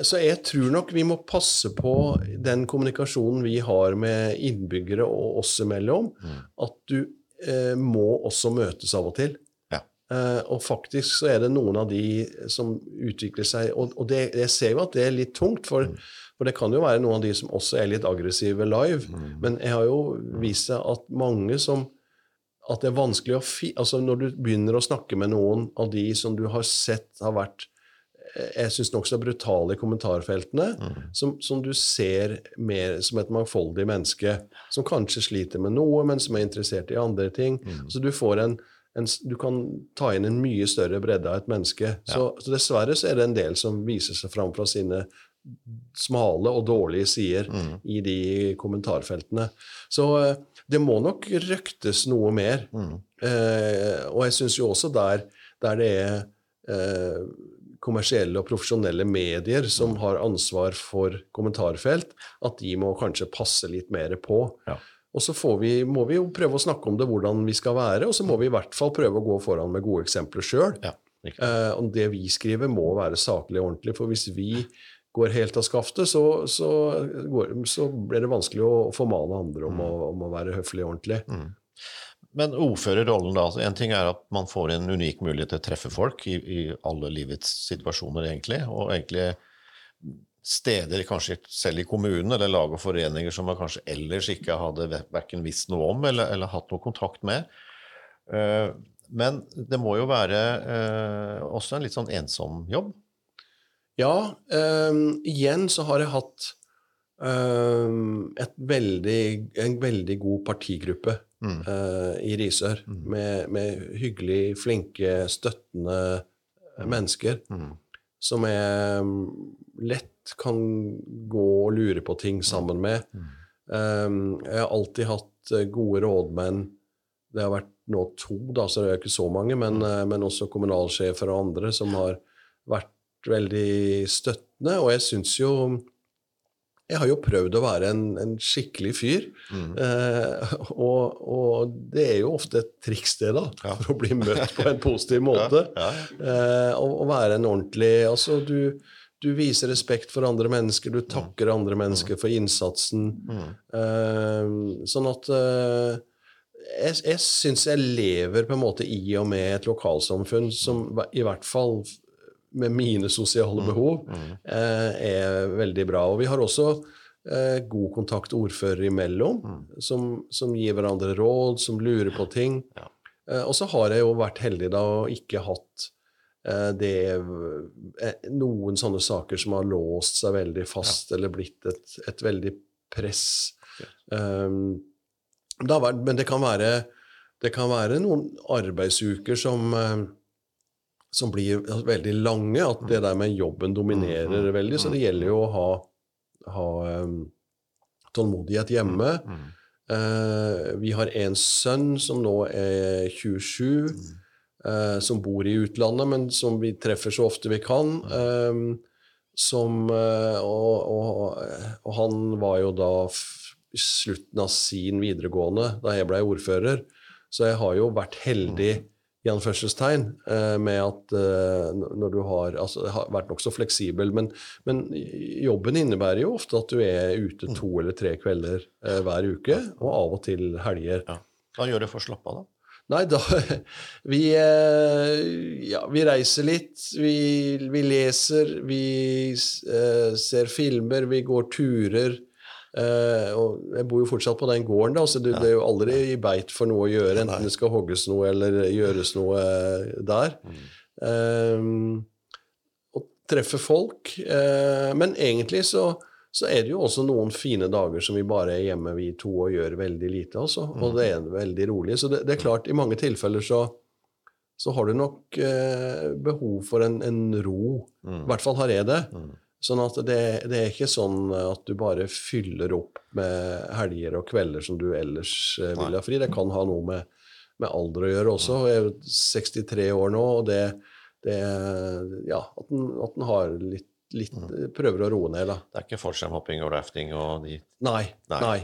Så jeg tror nok vi må passe på den kommunikasjonen vi har med innbyggere og oss imellom, at du må også møtes av og til. Eh, og faktisk så er det noen av de som utvikler seg Og, og det, jeg ser jo at det er litt tungt, for, for det kan jo være noen av de som også er litt aggressive live. Men jeg har jo vist seg at mange som At det er vanskelig å fi... Altså når du begynner å snakke med noen av de som du har sett har vært eh, jeg syns nokså brutale i kommentarfeltene, som, som du ser mer som et mangfoldig menneske, som kanskje sliter med noe, men som er interessert i andre ting. Så du får en, en Du kan ta inn en mye større bredde av et menneske. Så, så dessverre så er det en del som viser seg fram fra sine smale og dårlige sider i de kommentarfeltene. Så eh, det må nok røktes noe mer. Eh, og jeg syns jo også der, der det er eh, kommersielle og profesjonelle medier som har ansvar for kommentarfelt, at de må kanskje passe litt mer på. Ja. Og så får vi, må vi jo prøve å snakke om det, hvordan vi skal være, og så må vi i hvert fall prøve å gå foran med gode eksempler sjøl. Ja. Eh, og det vi skriver, må være saklig og ordentlig. For hvis vi går helt av skaftet, så, så, går, så blir det vanskelig å formane andre om, å, om å være høflig og ordentlig. Men ordførerrollen, da. altså En ting er at man får en unik mulighet til å treffe folk i, i alle livets situasjoner, egentlig. Og egentlig steder, kanskje selv i kommunen eller lag og foreninger som man kanskje ellers ikke hadde verken visst noe om eller, eller hatt noe kontakt med. Eh, Men det må jo være eh, også en litt sånn ensom jobb. Ja, um, igjen så har jeg hatt um, et veldig, en veldig god partigruppe Mm. uh, i Risør. Med, med hyggelig, flinke, støttende mennesker. Mm. Som jeg mm, lett kan gå og lure på ting sammen med. Um, jeg har alltid hatt eh, gode rådmenn. Det har vært nå to, da, så det er ikke så mange, men, eh, men også kommunalsjefer og andre som har vært veldig støttende. Og jeg syns jo Jeg har jo prøvd å være en, en skikkelig fyr. Eh, og, og det er jo ofte et triks, det, da, Ja. for å bli møtt på en positiv måte. Ja, Eh, å, å være en ordentlig Altså, du, du viser respekt for andre mennesker, du takker andre mennesker for innsatsen. Eh, sånn at eh, jeg, jeg syns jeg lever på en måte i og med et lokalsamfunn som i hvert fall med mine sosiale behov eh, er veldig bra. Og vi har også eh, god kontakt ordfører imellom, som, som gir hverandre råd, som lurer på ting. Ja. Eh, og så har jeg jo vært heldig da og ikke hatt eh, det eh, Noen sånne saker som har låst seg veldig fast, eller blitt et, et veldig press. Um, det vært, men det kan være det kan være noen arbeidsuker som, som blir veldig lange. At det der med jobben dominerer veldig. Så det gjelder jo å ha, ha um, tålmodighet hjemme. Uh, vi har en sønn som nå er 27, uh, som bor i utlandet, men som vi treffer så ofte vi kan. Um, som, uh, og, og, og han var jo da i slutten av sin videregående da jeg ble ordfører. Så jeg har jo vært heldig i anførselstegn eh, med at eh, når du har altså, har vært nokså fleksibel, men, men jobben innebærer jo ofte at du er ute to eller tre kvelder eh, hver uke, og av og til helger. Ja. Hva gjør du for å slappe av, da? Nei, da Vi, ja, vi reiser litt. Vi, vi leser, vi eh, ser filmer, vi går turer. Eh, og jeg bor jo fortsatt på den gården, da, så det, det er jo aldri i beit for noe å gjøre, enten det skal hogges noe eller gjøres noe der. der. Uh, og treffe folk. Uh, men egentlig så, så er det jo også noen fine dager som vi bare er hjemme vi to og gjør veldig lite, altså. Og det er veldig rolig. Så det, det er klart, i mange tilfeller så, så har du nok eh, behov for en, en ro. I hvert fall har jeg det. Sånn at det, det er ikke sånn at du bare fyller opp med helger og kvelder som du ellers eh, vil ha fri. Det kan ha noe med, med alder å gjøre også. Jeg er 63 år nå, og det, det Ja, at en, at en har litt, litt Prøver å roe ned, da. Det er ikke fallskjermhopping og rafting og de Nei. Nei. Nei.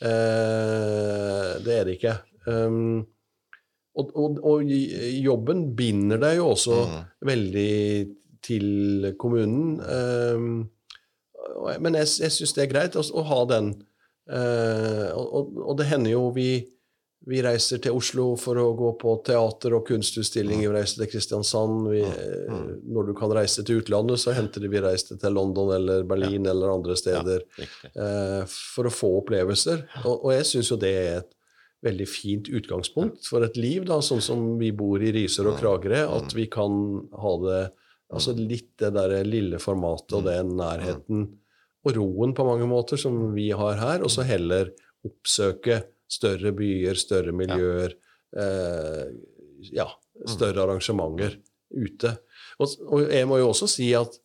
Eh, det er det ikke. Um, og, og, og jobben binder deg jo også veldig til kommunen. Um, men jeg, jeg syns det er greit å, å ha den. Eh, og, og, det hender jo vi vi reiser til Oslo for å gå på teater og kunstutstilling. Vi reiser til Kristiansand. Vi, eh, Når du kan reise til utlandet, så henter vi reiste til London eller Berlin eller andre steder ja, eh, for å få opplevelser. Og, og jeg syns jo det er et veldig fint utgangspunkt for et liv, da, sånn som vi bor i Risør og Kragerø, at vi kan ha det altså litt det der lille formatet og den nærheten og roen på mange måter som vi har her, og så heller oppsøke større byer, større miljøer, eh, ja, større arrangementer ute. Og, og jeg må jo også si at,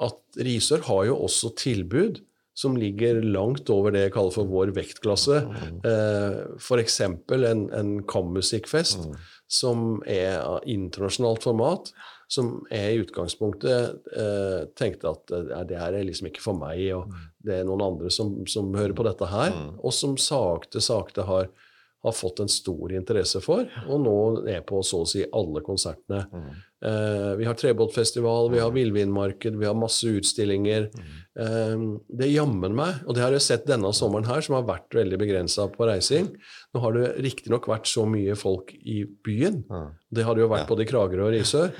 at Risør har jo også tilbud som ligger langt over det jeg kaller for vår vektklasse. Eh, F.eks. en, en kammusikkfest som er av internasjonalt format, som jeg i utgangspunktet eh, tenkte at eh, det her er liksom ikke for meg, og det er noen andre som, som hører på dette her, og som sakte, sakte har, har fått en stor interesse for, og nå er på så å si alle konsertene. Eh, vi har Trebåtfestival, vi har villvinmarked, vi har masse utstillinger. Eh, det jammen meg, og det har jeg sett denne sommeren her, som har vært veldig begrensa på reising. Nå har det riktignok vært så mye folk i byen, det har det jo vært både i Kragerø og Risør,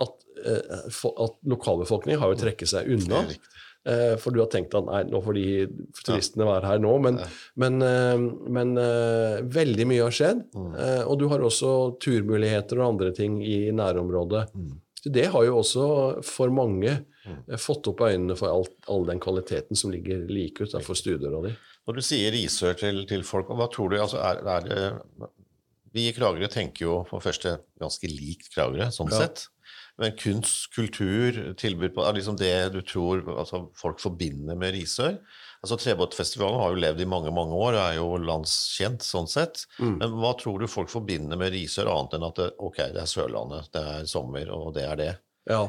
at, eh, at lokalbefolkningen har jo trekket seg unna. Eh, for du har tenkt at nei, nå får de turistene være her nå. Men, men, eh, men veldig mye har skjedd. Eh, og du har også turmuligheter og andre ting i nærområdet. Så det har jo også for mange eh, fått opp øynene for alt, all den kvaliteten som ligger like utenfor studiene di. Når du sier Risør til, til folk, hva tror du altså er, er det, Vi i Kragerø tenker jo for det første ganske likt Kragerø, sånn Ja. sett. Men kunst, kultur, tilbud på liksom det du tror altså, folk forbinder med Risør. Altså Trebåtfestivalen har jo levd i mange mange år og er jo landskjent sånn sett. Men hva tror du folk forbinder med Risør, annet enn at det, ok, det er Sørlandet, det er sommer, og det er det? Ja.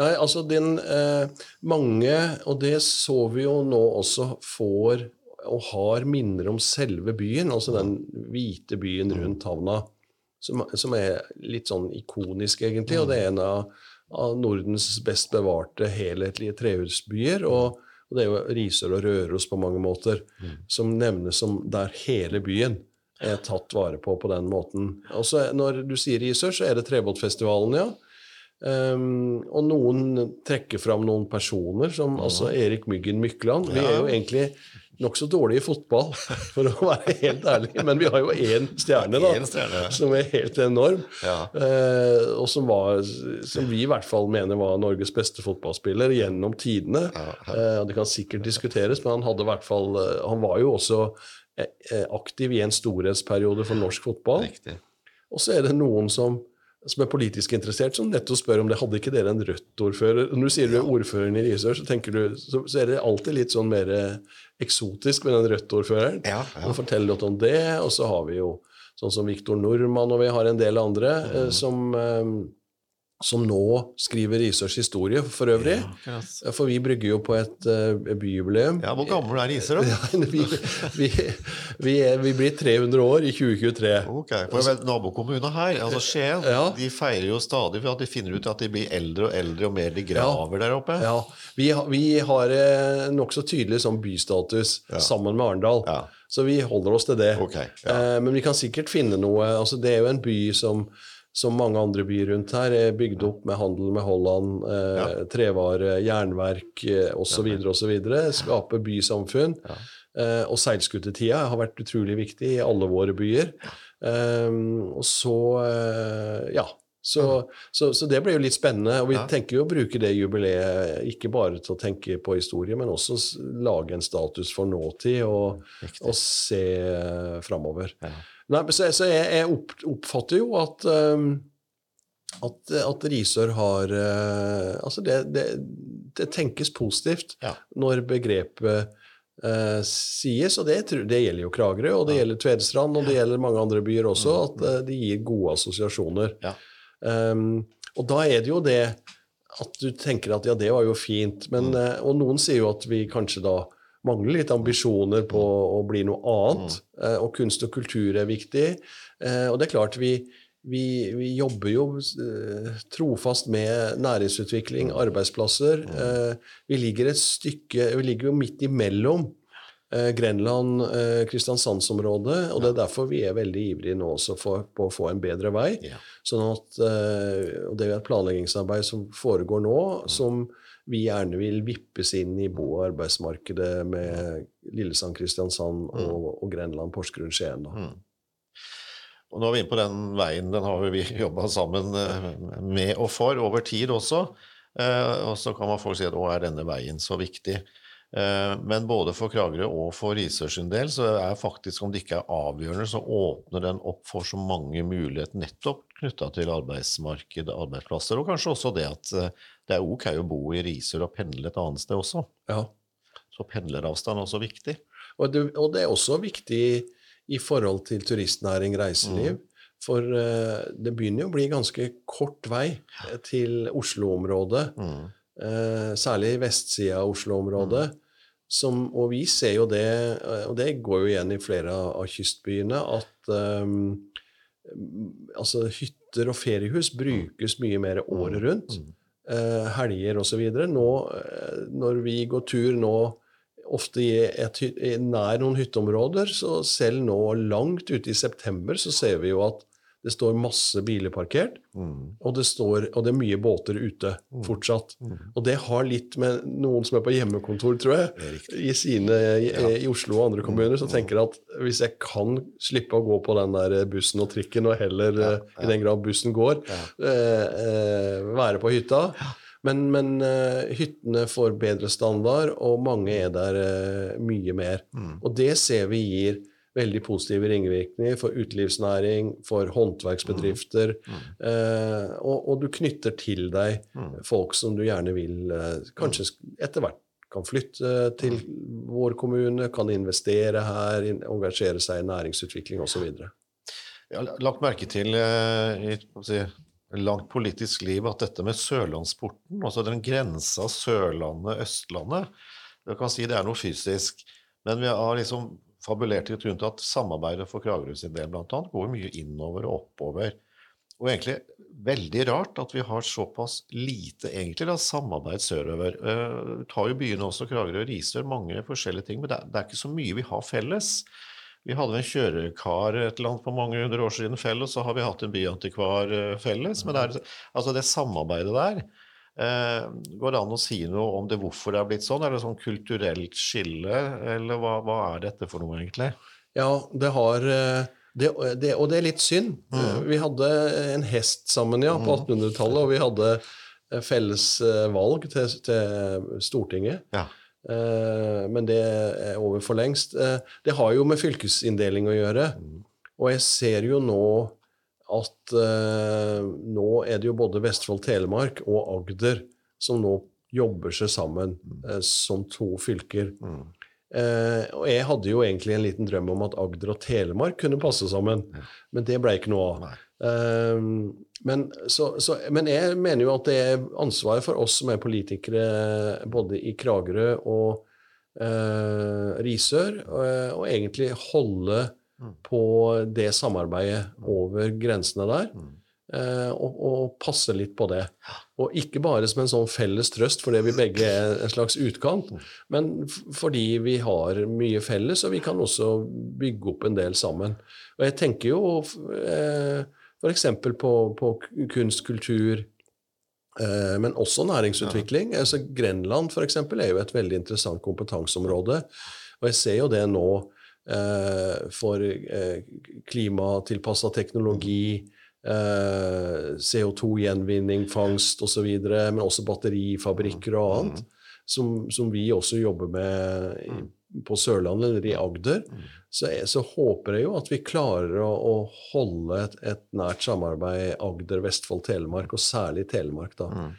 Nei, altså den eh, Mange, og det så vi jo nå også, får og har minner om selve byen, altså den hvite byen rundt havna, som, som er litt sånn ikonisk, egentlig. Og det er en av, av Nordens best bevarte helhetlige trehusbyer. Og, og det er jo Risør og Røros på mange måter, som nevnes som der hele byen er tatt vare på på den måten. Og så Når du sier Risør, så er det Trebåtfestivalen, ja. Um, og noen trekker fram noen personer, som altså Erik Myggen Mykland. Vi er jo egentlig nokså dårlig i fotball, for å være helt ærlig, men vi har jo én stjerne, da, en stjerne. som er helt enorm. Ja. Eh, og som, var, som vi i hvert fall mener var Norges beste fotballspiller gjennom tidene. Eh, og det kan sikkert diskuteres, men han hadde i hvert fall eh, Han var jo også eh, eh, aktiv i en storhetsperiode for norsk fotball. Riktig. Og så er det noen som som er politisk interessert, som nettopp spør om det hadde ikke dere en Rødt-ordfører. Når du sier du er ordføreren i Risør, så, du, så, så er det alltid litt sånn mer eksotisk med den Rødt-ordføreren. Ja, ja. Og forteller litt om det. Og så har vi jo sånn som Viktor Nordmann, og vi har en del andre mm. som eh, som nå skriver Risørs historie, for øvrig. For vi brygger jo på et uh, byjubileum. Ja, Hvor gammel er Risør, da? Ja, vi, vi, vi, er, vi, blir 300 år i 2023. Ok, for Nabokommunene Nabokommunen her, altså Skien, ja. de feirer jo stadig for at de finner ut at de blir eldre og eldre, og mer de graver ja. der oppe. Ja, Vi, vi har uh, nokså tydelig sånn bystatus sammen med Arendal. Så vi holder oss til det. Okay, eh, men vi kan sikkert finne noe altså Det er jo en by som som mange andre byer rundt her, er bygd opp med handel med Holland, eh, ja. trevare, jernverk eh, osv. osv. Skape bysamfunn. Ja. Eh, og seilskutetida har vært utrolig viktig i alle våre byer. Eh, og så eh, ja. Så, så, så, det blir jo litt spennende. Og vi ja. tenker jo å bruke det jubileet ikke bare til å tenke på historie, men også lage en status for nåtid og, og se uh, framover. Ja. Nei, så, så jeg, jeg, oppfatter jo at, um, at, at Risør har uh, Altså, det, det, det, tenkes positivt ja. når begrepet uh, sies, og det, det, gjelder jo Kragerø, og det ja. gjelder Tvedestrand, og det gjelder mange andre byer også, mm. at uh, de gir gode assosiasjoner. Ja. Um, og da er det jo det at du tenker at ja, det var jo fint, men, mm. og noen sier jo at vi kanskje da mangler litt ambisjoner på å bli noe annet. Mm. Og kunst og kultur er viktig. Eh, og det er klart, vi, vi, vi jobber jo eh, trofast med næringsutvikling, mm. arbeidsplasser. Mm. Vi ligger et stykke Vi ligger jo midt imellom Grenland, Kristiansandsområdet, og det er derfor vi er veldig ivrige nå også for, på å få en bedre vei. Sånn at, og Det er et planleggingsarbeid som foregår nå, som vi gjerne vil vippes inn i bo- og arbeidsmarkedet med Lillesand, Kristiansand og, mm. og Grenland, Porsgrunn, Skien. Mm. Og nå er vi inne på den veien. Den har vi jobba sammen eh, med og for over tid også. Eh, og så kan man folk si at å, er denne veien så viktig? Eh, men både for Kragerø og for Risør sin del så er faktisk, om det ikke er avgjørende, så åpner den opp for så mange muligheter nettopp knytta til arbeidsmarked, arbeidsplasser, og kanskje også det at det er ok å bo i Risør og pendle et annet sted også. Ja. Så pendleravstand er også viktig. Og det, og det, er også viktig i forhold til turistnæring, reiseliv. Mm. For uh, det begynner jo å bli ganske kort vei til Oslo-området. Mm. Særlig vestsida av Oslo-området. Mm. Som, og vi ser jo det, eh, og det går jo igjen i flere av kystbyene, at um, altså hytter og feriehus brukes mye mer året mm. rundt. Eh, helger osv. Nå, når vi går tur nå ofte i et, nær noen hytteområder, så selv nå langt ute i september så ser vi jo at det står masse biler parkert, mm. og, det står, og, det er mye båter ute mm. fortsatt. Mm. Og det har litt med noen som er på hjemmekontor, tror jeg, i, sine, i, ja. i, Oslo og andre kommuner, som mm. tenker at hvis jeg kan slippe å gå på den der bussen og trikken, og heller, ja, ja. i den grad bussen går, eh, eh, være på hytta men, men uh, hyttene får bedre standard, og mange er der uh, mye mer. Mm. Og det ser vi gir veldig positive ringvirkninger for utelivsnæring, for håndverksbedrifter. Mm. Mm. Eh, og, og, du knytter til deg mm. folk som du gjerne vil eh, kanskje etter hvert kan flytte til mm. vår kommune, kan investere her, engasjere seg i næringsutvikling osv. Jeg har lagt merke til eh, i si, langt politisk liv at dette med sørlandsporten, altså den grensa Sørlandet-Østlandet Du kan si det er noe fysisk, men vi har liksom fabulert litt rundt at samarbeidet for Kragerø sin del annet, går mye innover og oppover. Og egentlig veldig rart at vi har såpass lite egentlig da, samarbeid sørover. Uh, tar jo byene også, Kragerø og Risør, mange forskjellige ting, men det er, det er, ikke så mye vi har felles. Vi hadde en kjørekar et eller annet for mange hundre år siden felles, så har vi hatt en byantikvar eh, felles. Men det, er, altså det samarbeidet der Eh, går det an å si noe om det hvorfor det har blitt sånn? Er det sånn kulturelt skille, eller hva, hva er dette for noe, egentlig? Ja, det har eh, det, det, Og det er litt synd. Mm. Vi hadde en hest sammen ja, på 1800-tallet, mm. og vi hadde eh, felles valg til, til Stortinget. Ja. Men det er over for lengst. Det har jo med fylkesinndeling å gjøre. Mm. Og jeg ser jo nå at eh, nå er det jo både Vestfold, Telemark og Agder som nå jobber seg sammen eh, som to fylker. Eh, og jeg hadde jo egentlig en liten drøm om at Agder og Telemark kunne passe sammen, men det ble ikke noe av. Eh, men, så, så, men jeg mener jo at det er ansvaret for oss som er politikere både i Kragerø og eh, Risør, og, og egentlig holde på det samarbeidet over grensene der. eh, og, og passe litt på det. Og ikke bare som en sånn felles trøst fordi vi begge er en slags utkant, men fordi vi har mye felles, og vi kan også bygge opp en del sammen. Og jeg tenker jo eh, f.eks. På, på kunst, kultur, eh, men også næringsutvikling. Altså Grenland for eksempel, er jo et veldig interessant kompetanseområde. Og jeg ser jo det nå for eh, klimatilpassa teknologi, eh, CO2-gjenvinning, fangst osv., men også batterifabrikker og annet, som, som vi også jobber med på Sørlandet eller i Agder. Så, jeg, så håper jeg jo at vi klarer å, å holde et, et nært samarbeid Agder, Vestfold, Telemark, og særlig Telemark, da.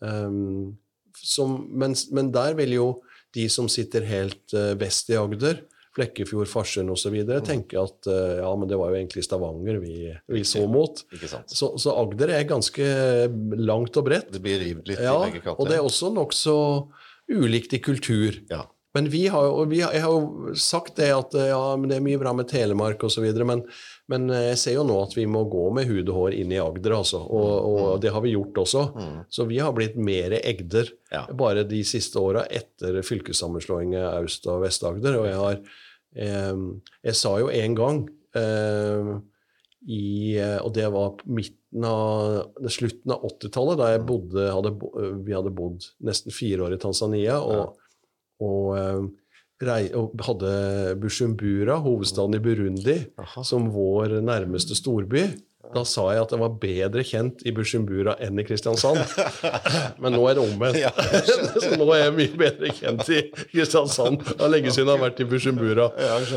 Um, som, men, men der vil jo de som sitter helt uh, vest i Agder, Flekkefjord, Farsund osv., tenker at eh, ja, men det var jo egentlig Stavanger vi, vi så mot. Så, så Agder er ganske langt og bredt. Det blir rivet litt Ja, i begge kanter. og det er også nokså ulikt i kultur. Ja. Men vi har vi har, jeg har jo sagt det at eh, ja, men det er mye bra med Telemark osv., men, men eh, jeg ser jo nå at vi må gå med hud og hår inn i Agder, altså. Og, og det har vi gjort også. Så vi har blitt mer Egder Ja. bare de siste åra etter fylkessammenslåingen av Aust- og Vest-Agder. Og jeg har eh, Jeg sa jo en gang eh, i, og det var midten av, slutten av 80-tallet, da jeg bodde, hadde, eh, vi hadde bodd nesten fire år i Tanzania. og eh, og hadde Bushumbura, hovedstaden i Burundi, Aha. som vår nærmeste storby. Da sa jeg at jeg var bedre kjent i Bushumbura enn i Kristiansand. Men nå er det omvendt. Så nå er jeg mye bedre kjent i Kristiansand. Det er lenge siden jeg har vært i Bushumbura.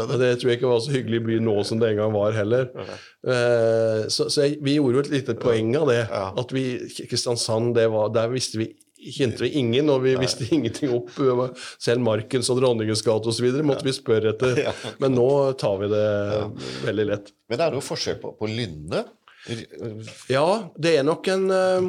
Og det tror jeg ikke var så hyggelig by nå som det en gang var heller. Eh, Så, så jeg, vi gjorde jo et lite poeng av det. At vi, Kristiansand, det var, der visste vi kjente vi ingen, og vi visste ingenting opp. Selv Markens og Dronningens gate osv. måtte vi spørre etter. Ja. Men nå tar vi det veldig lett. Men det er jo forskjell på, på Lynne. Ja, det er nok en eh,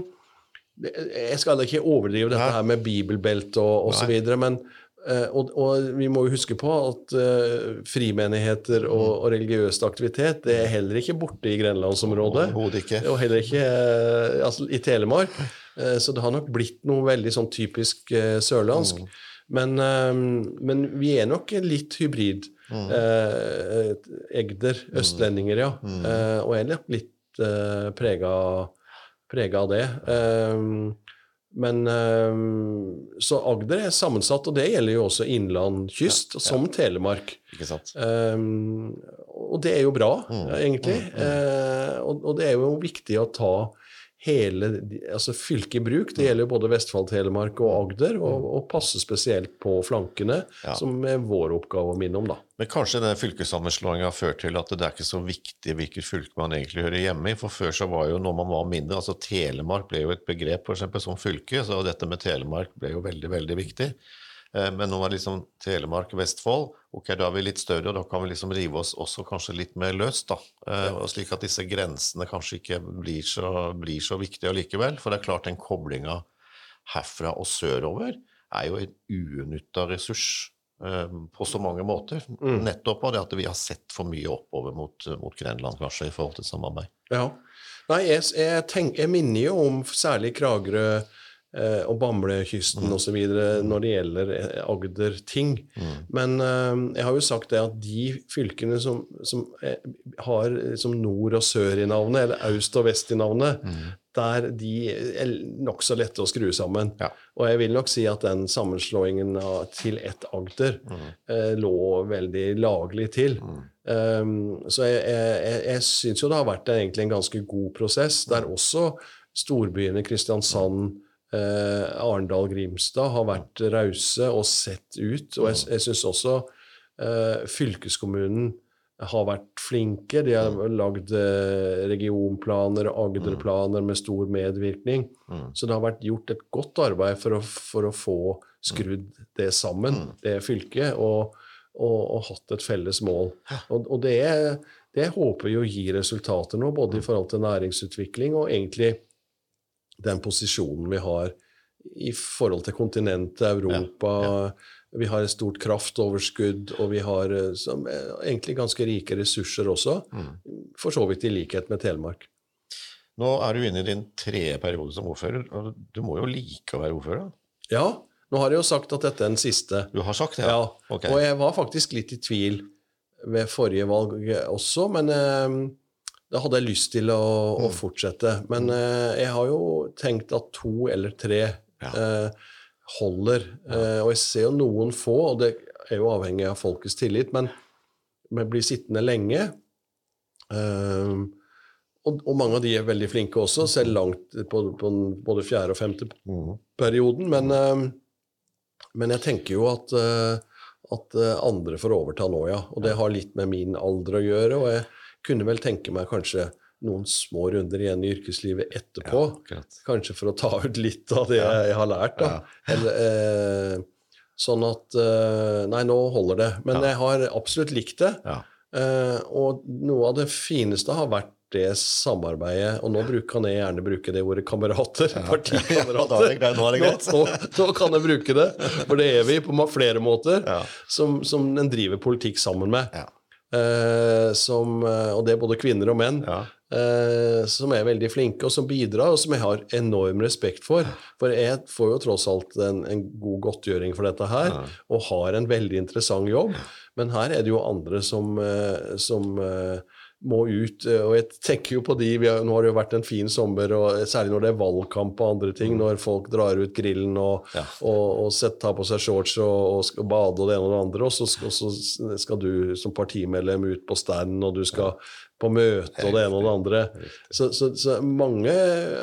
Jeg skal ikke overdrive dette her med bibelbelte og osv., men eh, og, og vi må jo huske på at uh, frimenigheter og, og religiøs aktivitet det er heller ikke borte i grenlandsområdet. Ikke. Og heller ikke uh, altså, i Telemark. Eh, Så det har nok blitt noe veldig sånn typisk sørlandsk. sørlandsk. Men, eh, men vi er nok litt hybrid. Eh, Egder, østlendinger, ja. Eh, og er nok litt eh, prega, av det. Eh, men eh, Så Agder er sammensatt, og det gjelder jo også innland, kyst, som Telemark. Ikke sant? Um, og det er jo bra, egentlig. Eh, og, og det er jo viktig å ta hele altså fylket i bruk. Det gjelder både Vestfold, Telemark og Agder, og, og passe spesielt på flankene, Ja. som er vår oppgave å minne om, da. Men kanskje denne fylkessammenslåinga har ført til at det er ikke så viktig hvilket fylke man egentlig hører hjemme i. For før så var jo når man var mindre, altså Telemark ble jo et begrep for eksempel, som fylke, så dette med Telemark ble jo veldig, veldig viktig. Eh, Men nå er det liksom Telemark, Vestfold, ok, da er vi litt større, og da kan vi liksom rive oss også kanskje litt mer løst, da. Eh, Og slik at disse grensene kanskje ikke blir så, blir så viktige allikevel. For det er klart den koblinga herfra og sørover er jo en unytta ressurs eh, på så mange måter. Nettopp av det at vi har sett for mye oppover mot, mot Grenland, kanskje, i forhold til samarbeid. Ja. Nei, jeg, jeg, tenk, jeg minner jo om særlig Kragerø og Bamblekysten mm. osv. når det gjelder eh, Agder-ting. Men eh, jeg har jo sagt det at de fylkene som, som eh, har liksom nord og sør i navnet, eller aust og vest i navnet, der de er nokså lette å skru sammen. Ja. Og jeg vil nok si at den sammenslåingen av, til ett Agder eh, lå veldig laglig til. Så jeg, jeg, jeg, jeg syns jo det har vært en, egentlig en ganske god prosess, der også storbyene Kristiansand, eh, Arendal, Grimstad har vært rause og sett ut. Og jeg, jeg syns også eh, fylkeskommunen har vært flinke. De har lagd eh, regionplaner og Agderplaner med stor medvirkning. Mm. Så det har vært gjort et godt arbeid for å, for å få skrudd det sammen, Mm. det fylket, og, og, og hatt et felles mål. Og, og det, det håper vi gir gi resultater nå, både i forhold til næringsutvikling og egentlig den posisjonen vi har i forhold til kontinentet Europa. Vi har et stort kraftoverskudd, og vi har eh, som, eh, egentlig ganske rike ressurser også. Mm. For så vidt i likhet med Telemark. Nå er du inne i din tredje periode som ordfører, og du må jo like å være ordfører? Ja, nå har jeg jo sagt at dette er den siste. Du har sagt det? Ja, Ok. og jeg var faktisk litt i tvil ved forrige valg også, men eh, da hadde jeg lyst til å, å Mm. fortsette. Men eh, jeg har jo tenkt at to eller tre eh, holder. Eh, og jeg ser jo noen få, og det er jo avhengig av folkets tillit, men vi blir sittende lenge. Eh, og, og mange av de er veldig flinke også, selv langt på, på både fjerde og femte perioden. Men, eh, men jeg tenker jo at, eh, at eh, andre får overta nå, ja. Og det har litt med min alder å gjøre. Og jeg kunne vel tenke meg kanskje noen små runder igjen i yrkeslivet etterpå. Ja. Kanskje for å ta ut litt av det jeg har lært. da. Eller, eh, sånn at eh, Nei, nå holder det. Men Ja. jeg har absolutt likt det. Ja. Eh, og noe av det fineste har vært det samarbeidet, og nå kan jeg gjerne bruke det ordet kamerater. Partikamerater. er er nå, nå kan jeg bruke det, for det er vi på flere måter, Ja. som, som en driver politikk sammen med. Ja. Eh, som, eh, og det er både kvinner og menn. Ja. Eh, som er veldig flinke, og som bidrar, og som jeg har enorm respekt for. For jeg får jo tross alt en, en god godtgjøring for dette her, Ja. og har en veldig interessant jobb. Men her er det jo andre som, som må ut. eh, Og jeg tenker jo på de vi har, Nå har det jo vært en fin sommer, og særlig når det er valgkamp og andre ting. Når folk drar ut grillen og, Ja. og, og set, tar på seg shorts og, og bade og det ene og det andre, og så, så skal du som partimedlem ut på stand, og du skal på møte og det ene og det andre. Så, så, så mange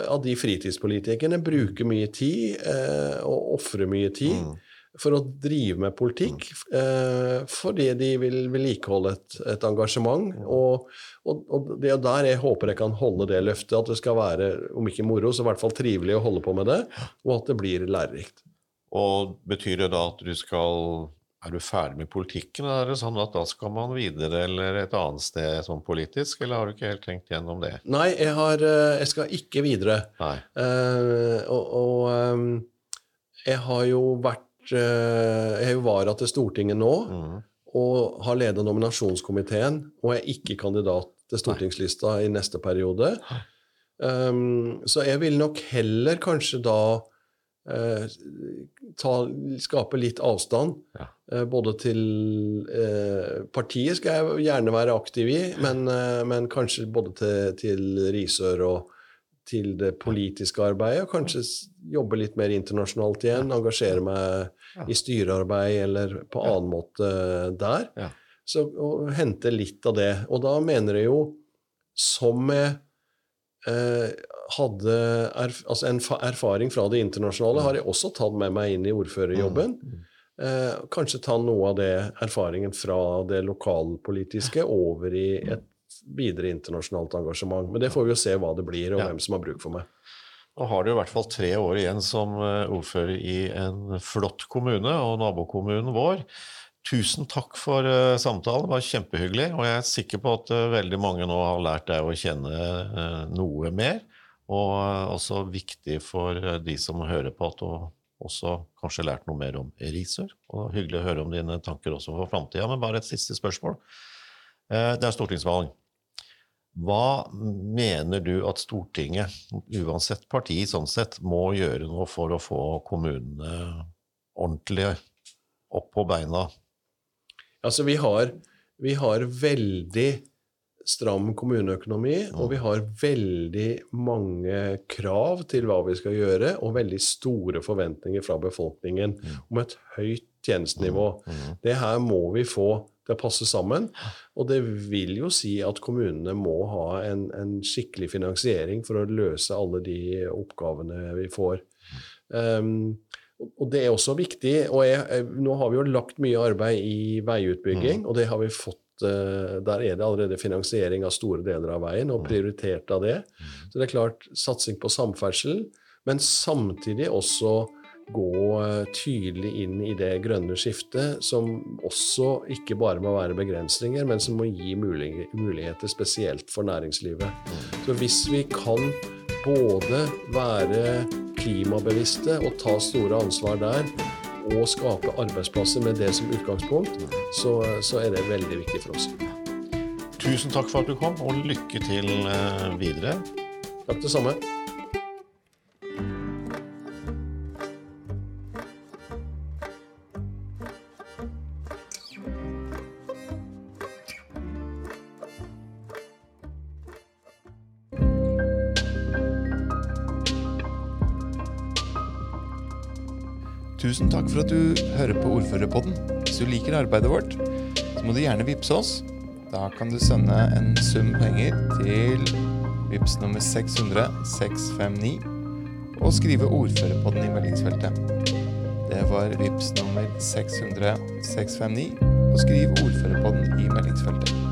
av de fritidspolitikerne bruker mye tid eh, og ofrer mye tid Mm. For å drive med politikk, eh, fordi de vil vedlikeholde et, et engasjement. Og, og, og det er der jeg håper jeg kan holde det løftet, at det skal være, om ikke moro, så i hvert fall trivelig å holde på med det, og at det blir lærerikt. Og betyr det da at du skal Er du ferdig med politikken, eller er det sånn at da skal man videre eller et annet sted sånn politisk, eller har du ikke helt tenkt gjennom det? Nei, jeg, har, eh, jeg skal ikke videre. Nei. Eh, og og ehm, jeg har jo vært eh, Jeg er jo vara til Stortinget nå, mm. og har ledet nominasjonskomiteen, og er ikke kandidat til stortingslista i neste periode. Um, så jeg vil nok heller kanskje da uh, ta, skape litt avstand. Ja. Uh, både til uh, Partiet skal jeg gjerne være aktiv i, men, eh, men kanskje både til, til Risør og til det politiske arbeidet. Og kanskje jobbe litt mer internasjonalt igjen. Engasjere meg i styrearbeid eller på annen måte der. Ja. Så og hente litt av det. Og da mener jeg jo, som jeg eh, hadde erf altså en fa- erfaring fra det internasjonale, har jeg også tatt med meg inn i ordførerjobben. Eh, kanskje ta noe av det erfaringen fra det lokalpolitiske over i et videre internasjonalt engasjement. Men det får vi jo se hva det blir, og Ja. hvem som har bruk for meg. Nå har du i hvert fall tre år igjen som eh, ordfører i en flott kommune og nabokommunen vår. Tusen takk for eh, samtalen, det var kjempehyggelig. Og jeg er sikker på at eh, veldig mange nå har lært deg å kjenne noe mer. Og også viktig for de som hører på, at du også kanskje lært noe mer om Risør. Og hyggelig å høre om dine tanker også for framtida. Men bare et siste spørsmål. Det er stortingsvalg. Hva mener du at Stortinget, uansett parti sånn sett, må gjøre nå for å få kommunene ordentlig opp på beina? Altså, vi har, vi har veldig stram kommuneøkonomi, og vi har veldig mange krav til hva vi skal gjøre, og veldig store forventninger fra befolkningen om et høyt tjenestenivå. Det her må vi få til å passe sammen, og det vil jo si at kommunene må ha en, en skikkelig finansiering for å løse alle de oppgavene vi får. Um, og det er også viktig. og jeg, Nå har vi jo lagt mye arbeid i veiutbygging, og det har vi fått eh, der er det allerede finansiering av store deler av veien, og prioritert av det. Så det er klart satsing på samferdsel, men samtidig også gå eh, tydelig inn i det grønne skiftet, som også ikke bare må være begrensninger, men som må gi muligheter spesielt for næringslivet. Så hvis vi kan både være klimabevisste og ta store ansvar der, og skape arbeidsplasser med det som utgangspunkt, så, så er det veldig viktig for oss. Tusen takk for at du kom, og lykke til eh, videre. Takk det samme. Takk for at du hører på Ordførerpodden. Hvis du liker arbeidet vårt, så må du gjerne vippse oss. Da kan du sende en sum penger til vips nummer 600 659 og skrive 'Ordførerpodden' i meldingsfeltet. Det var vips nummer 600 659 og skriv 'Ordførerpodden'